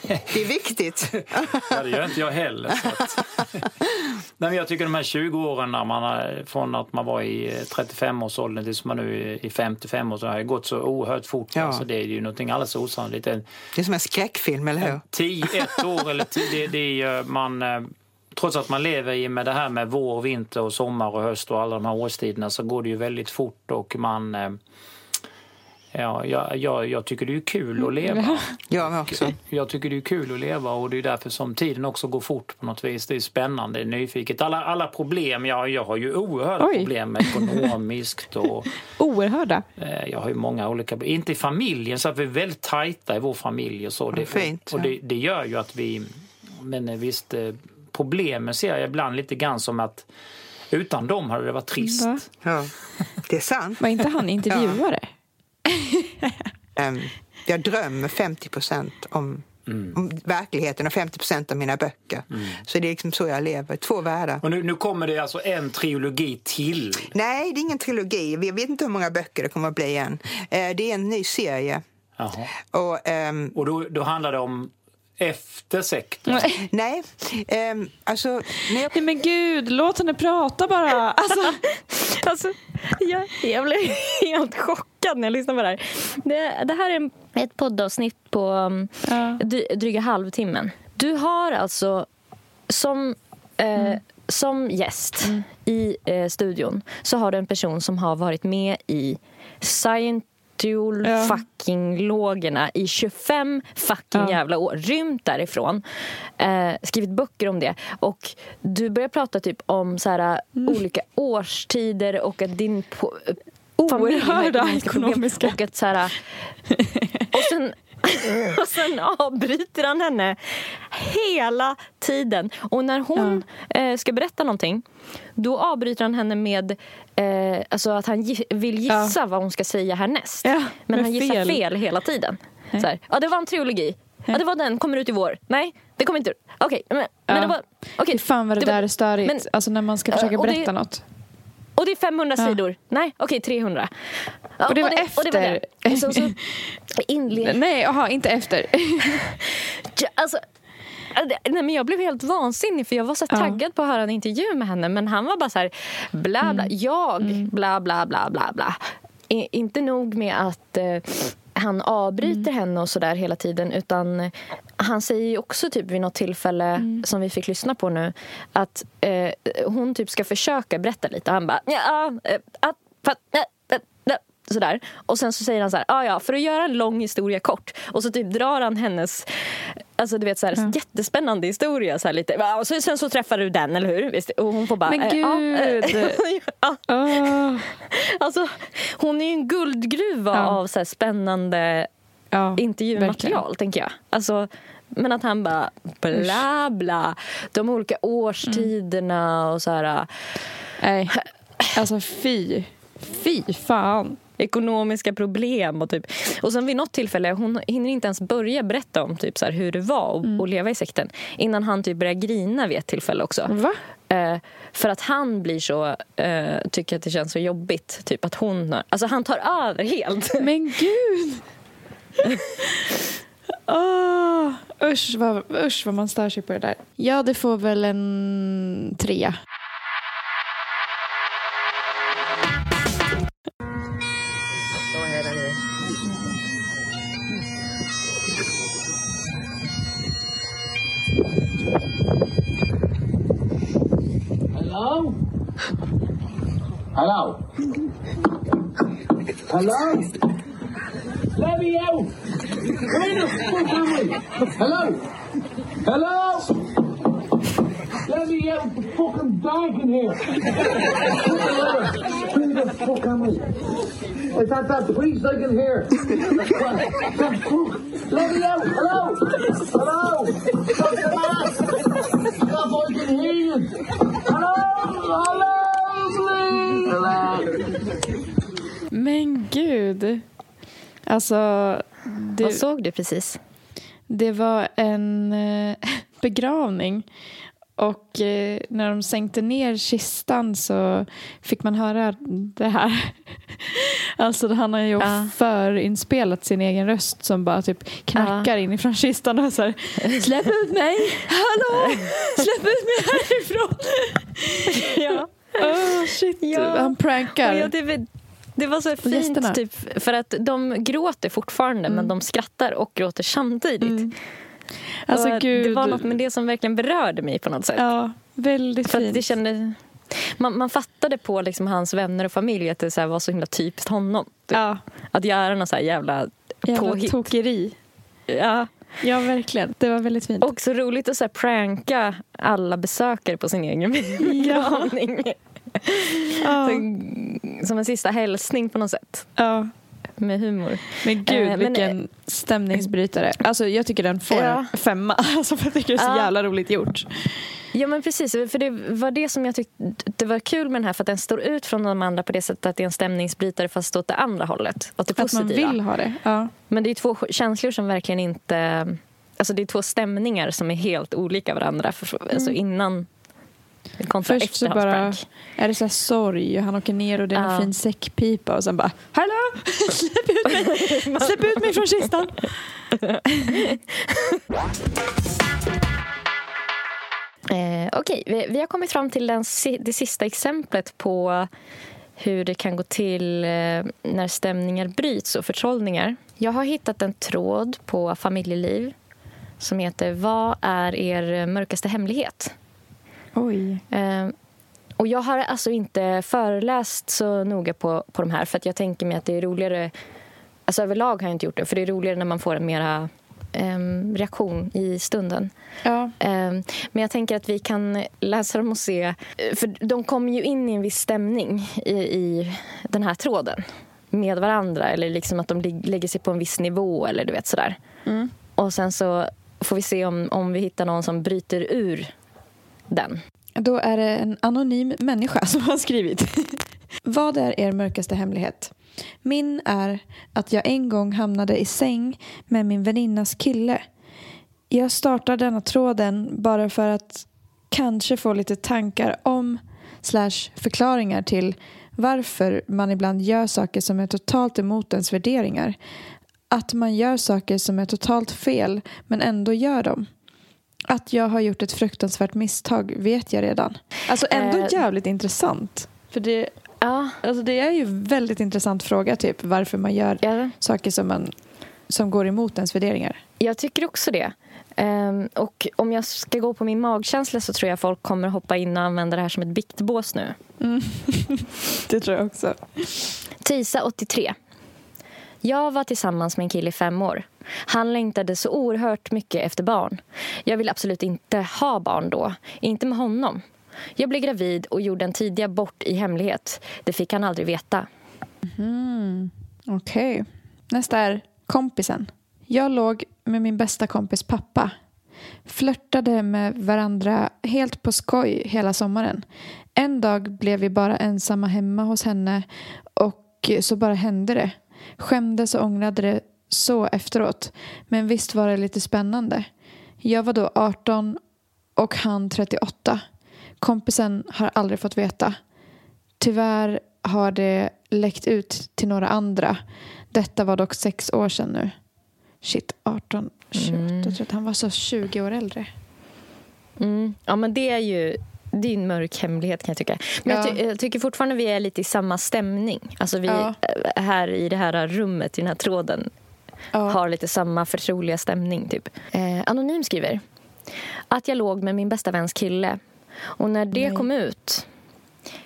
det är viktigt. Ja, det gör inte jag heller. Att... Nej, jag tycker de här 20 åren när man har, från att man var i 35-årsåldern tills man nu är i 55 år så har gått så oerhört fort. Ja. Alltså, det är ju någonting alldeles osannolikt. Det är som en skräckfilm, eller hur? tio, ett år eller tio, det, är man... eh, Trots att man lever i med det här med vår, vinter och sommar och höst och alla de här årstiderna så går det ju väldigt fort och man... Ja, jag, jag, jag tycker det är kul att leva. Jag också. Jag tycker det är kul att leva och det är därför som tiden också går fort på något vis. Det är spännande, det är nyfiket. Alla, alla problem, ja, jag har ju oerhörda Oj. problem ekonomiskt och Oerhörda. eh, jag har ju många olika, inte i familjen så att vi är väldigt tajta i vår familj och så. Det, fint, och ja. det, det gör ju att vi, men eh, visst eh, problemen ser jag ibland lite grann som att utan dem hade det varit trist. Va? Ja, det är sant. Var inte han intervjuare? Ehm, jag drömmer 50 procent om, Mm. om verkligheten och 50 procent om mina böcker. Så det är liksom så jag lever. Två världar. Och nu, nu kommer det alltså en trilogi till. Nej, det är ingen trilogi. Vi vet inte hur många böcker det kommer att bli än. Eh, Det är en ny serie. Jaha. Och, ehm, Och då, då handlar det om efter sekten. nej, ehm, alltså... När jag, Nej men gud, låt henne prata bara. Alltså, Alltså, jag, jag blev helt chockad när jag lyssnade på det här. Det, det här är ett poddavsnitt på um, Ja. dryga halvtimmen. Du har alltså som, eh, som gäst i eh, studion så har du en person som har varit med i Scientol Ja. fucking lågorna i 25 fucking Ja. jävla år. Rymt därifrån. Eh, skrivit böcker om det. Och du börjar prata typ om så här, olika årstider och att din Oerhörda ekonomiska. Och att så här, och sen, och sen avbryter han henne hela tiden. Och när hon eh, ska berätta någonting då avbryter han henne med eh, alltså att han gi- vill gissa vad hon ska säga härnäst. Ja, Men han gissar fel. fel, hela tiden. Så här, ja, det var en trilogi. Ja, det var den. Kommer ut i vår. Nej, det kommer inte ut. Okej, men, men Ja. det var... okej, fy fan vad det, var- där är störigt. men- alltså när man ska försöka och det- berätta något. Och det är 500 Ja. sidor. Nej, okej 300. Ja, Och det var Och det var efter. det. Och sen så inled... Nej, aha, inte efter. Alltså, nej, men jag blev helt vansinnig för jag var så Ja. taggad på att höra en intervju med henne men han var bara så här bla Mm. bla, jag bla bla bla bla bla. I, inte nog med att eh, han avbryter Mm. henne och sådär hela tiden utan eh, han säger ju också typ vid något tillfälle Mm. som vi fick lyssna på nu att eh, hon typ ska försöka berätta lite. Han bara ja, eh, att, fatt, eh, eh, eh, Sådär. Och sen så säger han så här, ah, ja, för att göra en lång historia kort. Och så typ drar han hennes alltså, du vet, så här, Ja. jättespännande historia. Så här, lite. Och så, sen så träffar du den, eller hur? Visst? Och hon får bara... Men eh, gud. Ja, eh, ja, Åh. alltså, hon är ju en guldgruva Ja. av så här, spännande Ja, intervjumaterial, verkligen. tänker jag. Alltså, men att han bara bla bla. De olika årstiderna och så här... Nej, alltså fy. Fy fan. Ekonomiska problem. Och, typ. och sen vid något tillfälle, hon hinner inte ens börja berätta om typ, så här, hur det var att Mm. leva i sekten. Innan han typ börjar grina vid ett tillfälle också. Va? Eh, för att han blir så, eh, tycker att det känns så jobbigt. Typ att hon, har- alltså han tar över helt. Men gud! Åh, usch, vad, usch vad man stör sig på det där. Ja, det får väl en trea. Hello? Hello? Let me out! Where the fuck am I? Hello? Hello? Let me out the fucking bag in here. Who the fuck am I? Is that that priest I can hear? the fuck? Let me out! Hello! Hello! Stop the mask! Stop, I can hear you! Men gud. Alltså, det, Vad såg du precis? det var en eh, begravning. Och eh, när de sänkte ner kistan så fick man höra det här. Alltså han har ju Ja. förinspelat sin egen röst som bara typ knackar inifrån kistan och så här, Släpp ut mig! Hallå! Släpp ut mig härifrån! Ja. Oh, shit. Ja. Han prankar. Ja, det, var- det var så gästerna. fint, typ, för att de gråter fortfarande men de skrattar och gråter samtidigt. Alltså, Och gud. Det var något med det som verkligen berörde mig på något sätt. Ja, väldigt För fint. att det kände, man, man fattade på liksom hans vänner och familj att det så var så himla typiskt honom. Typ. Ja, Att göra någon så här jävla, jävla påhitt. tokeri. Ja. Ja, verkligen. Det var väldigt fint. Och så roligt att så här pranka alla besökare på sin egen begravning. ja, Så- Som en sista hälsning på något sätt. ja. Med humor. Men gud, Eh, men, vilken stämningsbrytare. Alltså, jag tycker den får Ja. en femma. Alltså, för jag tycker det är så jävla roligt gjort. Ja men precis, för det var det som jag tyckte det var kul med den här för att den står ut från de andra på det sättet att det är en stämningsbrytare fast åt det andra hållet. Åt det Att man positiva. vill ha det. Ja. Men det är två känslor som verkligen inte... Alltså det är två stämningar som är helt olika varandra. För, Alltså innan kontra Först så bara är det så här sorg han åker ner och det är en Ja. fin säckpipa och sen bara Hallå! Släpp ut mig! Släpp ut mig från kistan! Eh, Okej, vi, vi har kommit fram till den, det sista exemplet på hur det kan gå till eh, när stämningar bryts och förtrollningar. Jag har hittat en tråd på familjeliv som heter Vad är er mörkaste hemlighet? Oj. Eh, och jag har alltså inte föreläst så noga på, på de här för att jag tänker mig att det är roligare Alltså överlag har jag inte gjort det för det är roligare när man får en mera em, reaktion i stunden. Ja. Ehm, Men jag tänker att vi kan läsa dem och se. För de kommer ju in i en viss stämning i, i den här tråden med varandra. Eller liksom att de lägger sig på en viss nivå eller du vet sådär. Och sen så får vi se om, om vi hittar någon som bryter ur den. Då är det en anonym människa som har skrivit. Vad är er mörkaste hemlighet? Min är att jag en gång hamnade i säng med min väninnas kille. Jag startar denna tråden bara för att kanske få lite tankar om slash förklaringar till varför man ibland gör saker som är totalt emot ens värderingar. Att man gör saker som är totalt fel men ändå gör dem. Att jag har gjort ett fruktansvärt misstag vet jag redan. Alltså ändå Eh. jävligt intressant. För det, Ja, alltså det är ju väldigt intressant fråga typ varför man gör ja saker som, man, som går emot ens värderingar. jag tycker också det. Ehm, och om jag ska gå på min magkänsla så tror jag folk kommer hoppa in och använda det här som ett biktbås nu. Det tror jag också. Tisa, 83. Jag var tillsammans med en kille i fem år. Han längtade så oerhört mycket efter barn. Jag ville absolut inte ha barn då. Inte med honom. Jag blev gravid och gjorde en tidig abort i hemlighet. Det fick han aldrig veta. Mm, okej. Nästa är kompisen. Jag låg med min bästa kompis pappa. Flörtade med varandra helt på skoj hela sommaren. En dag blev vi bara ensamma hemma hos henne och så bara hände det. Skämdes och ångrade det så efteråt. Men visst var det lite spännande. Jag var då 18 och han 38. Kompisen har aldrig fått veta. Tyvärr har det läckt ut till några andra. Detta var dock sex år sedan nu. Shit, 18, 28. Jag tror att han var så 20 år äldre. Mm. Ja, men det är ju en mörk hemlighet kan jag tycka. Men jag, Ja. ty- jag tycker fortfarande vi är lite i samma stämning. Alltså vi Ja. här i det här rummet, i den här tråden, Ja. har lite samma förtroliga stämning. Typ. Eh, Anonym skriver att jag låg med min bästa väns kille. Och när det Nej. kom ut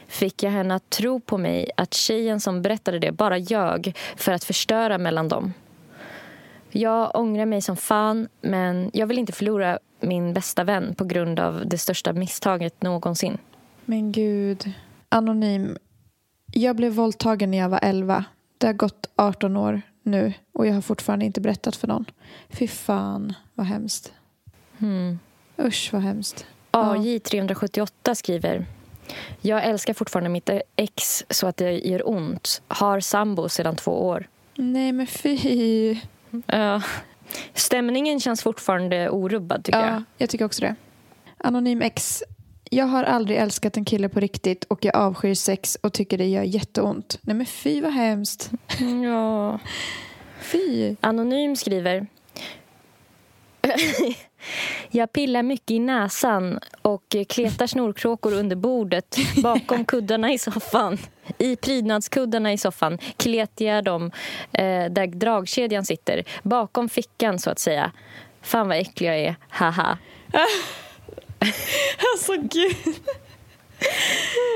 fick jag henne att tro på mig att tjejen som berättade det bara ljög för att förstöra mellan dem. Jag ångrar mig som fan, men jag vill inte förlora min bästa vän på grund av det största misstaget någonsin. Men gud. Anonym. Jag blev våldtagen när jag var 11. Det har gått 18 år nu och jag har fortfarande inte berättat för någon. Fy fan, vad hemskt. Hmm. Usch, vad hemskt. Ja. AJ378 skriver Jag älskar fortfarande mitt ex så att det gör ont. Har sambo sedan två år. Nej, men fy. Ja. stämningen känns fortfarande orubbad tycker ja, jag. jag tycker också det. Anonym X. Jag har aldrig älskat en kille på riktigt och jag avskyr sex och tycker det gör jätteont. Nej men fy vad hemskt. Ja. Fy. Anonym skriver Jag pillar mycket i näsan och kletar snorkråkor under bordet bakom kuddarna i soffan. I prydnadskuddarna i soffan kletar jag dem eh, där dragkedjan sitter. Bakom fickan, så att säga. Fan vad äcklig jag är. Haha. Alltså gud.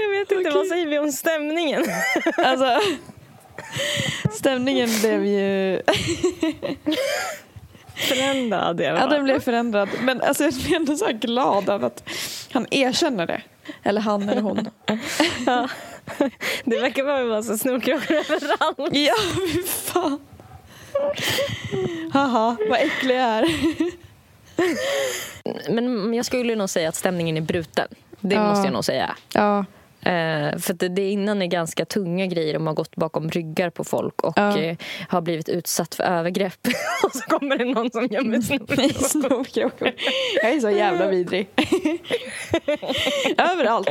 Jag vet inte, vad säger vi om stämningen? Alltså, stämningen blev ju... Förändrad. Ja, den blev förändrad. Men alltså, jag blir ändå så glad av att han erkänner det. Eller han eller hon. Ja. Det verkar vara en massa snorkråkor överallt. Ja, fy fan. Haha, vad äcklig jag är. Men jag skulle nog säga att stämningen är bruten. Det Ja. måste jag nog säga. Ja, Eh, för det, det innan är ganska tunga grejer om man har gått bakom ryggar på folk och Ja. eh, har blivit utsatt för övergrepp. och så kommer det någon som gömmer snorkråkor. Jag är så jävla vidrig. Överallt.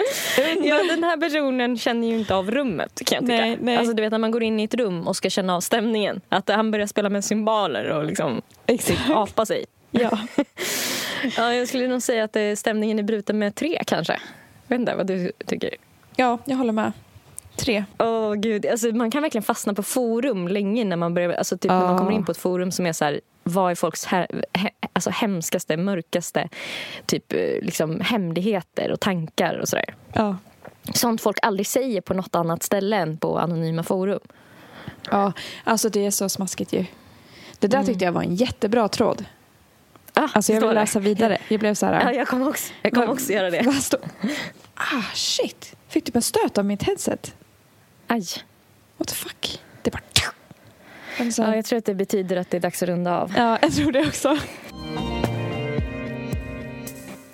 Ja, den här personen känner ju inte av rummet kan jag tycka. Nej, nej. Alltså, du vet när man går in i ett rum och ska känna av stämningen. Att han börjar spela med symboler och liksom apa sig. Ja. Ja, jag skulle nog säga att eh, stämningen är bruten med tre kanske. Jag vet inte vad du tycker. ja, jag håller med. Tre. Åh gud, alltså, man kan verkligen fastna på forum länge när man börjar, alltså typ när man kommer in på ett forum som är så här, vad är folks he, he, alltså, hemskaste, mörkaste typ eh, liksom hemligheter och tankar och sådär. Ja. Sånt folk aldrig säger på något annat ställe än på anonyma forum. ja, alltså det är så smaskigt ju. Det där tyckte jag var en jättebra tråd. Ah, Alltså jag vill läsa vidare. Jag blev så här... Ja, jag kommer också, jag kommer också göra det. Ah, shit. Fick typ en stöt av mitt headset. Aj. What the fuck? Det bara... Men så... Ja, jag tror att det betyder att det är dags att runda av. ja, jag tror det också.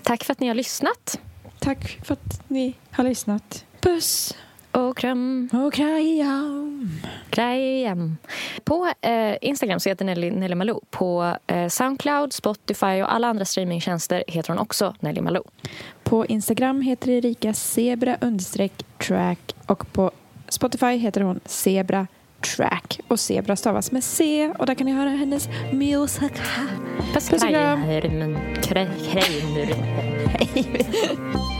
Tack för att ni har lyssnat. Tack för att ni har lyssnat. Puss Och kram. och krajam. På eh, Instagram så heter Nelly, Nelly Malou. På eh, Soundcloud, Spotify och alla andra streamingtjänster heter hon också Nelly Malou. På Instagram heter Erika zebra understreck track och på Spotify heter hon zebra track och zebra stavas med C och där kan ni höra hennes music. Puss och kram. Hej.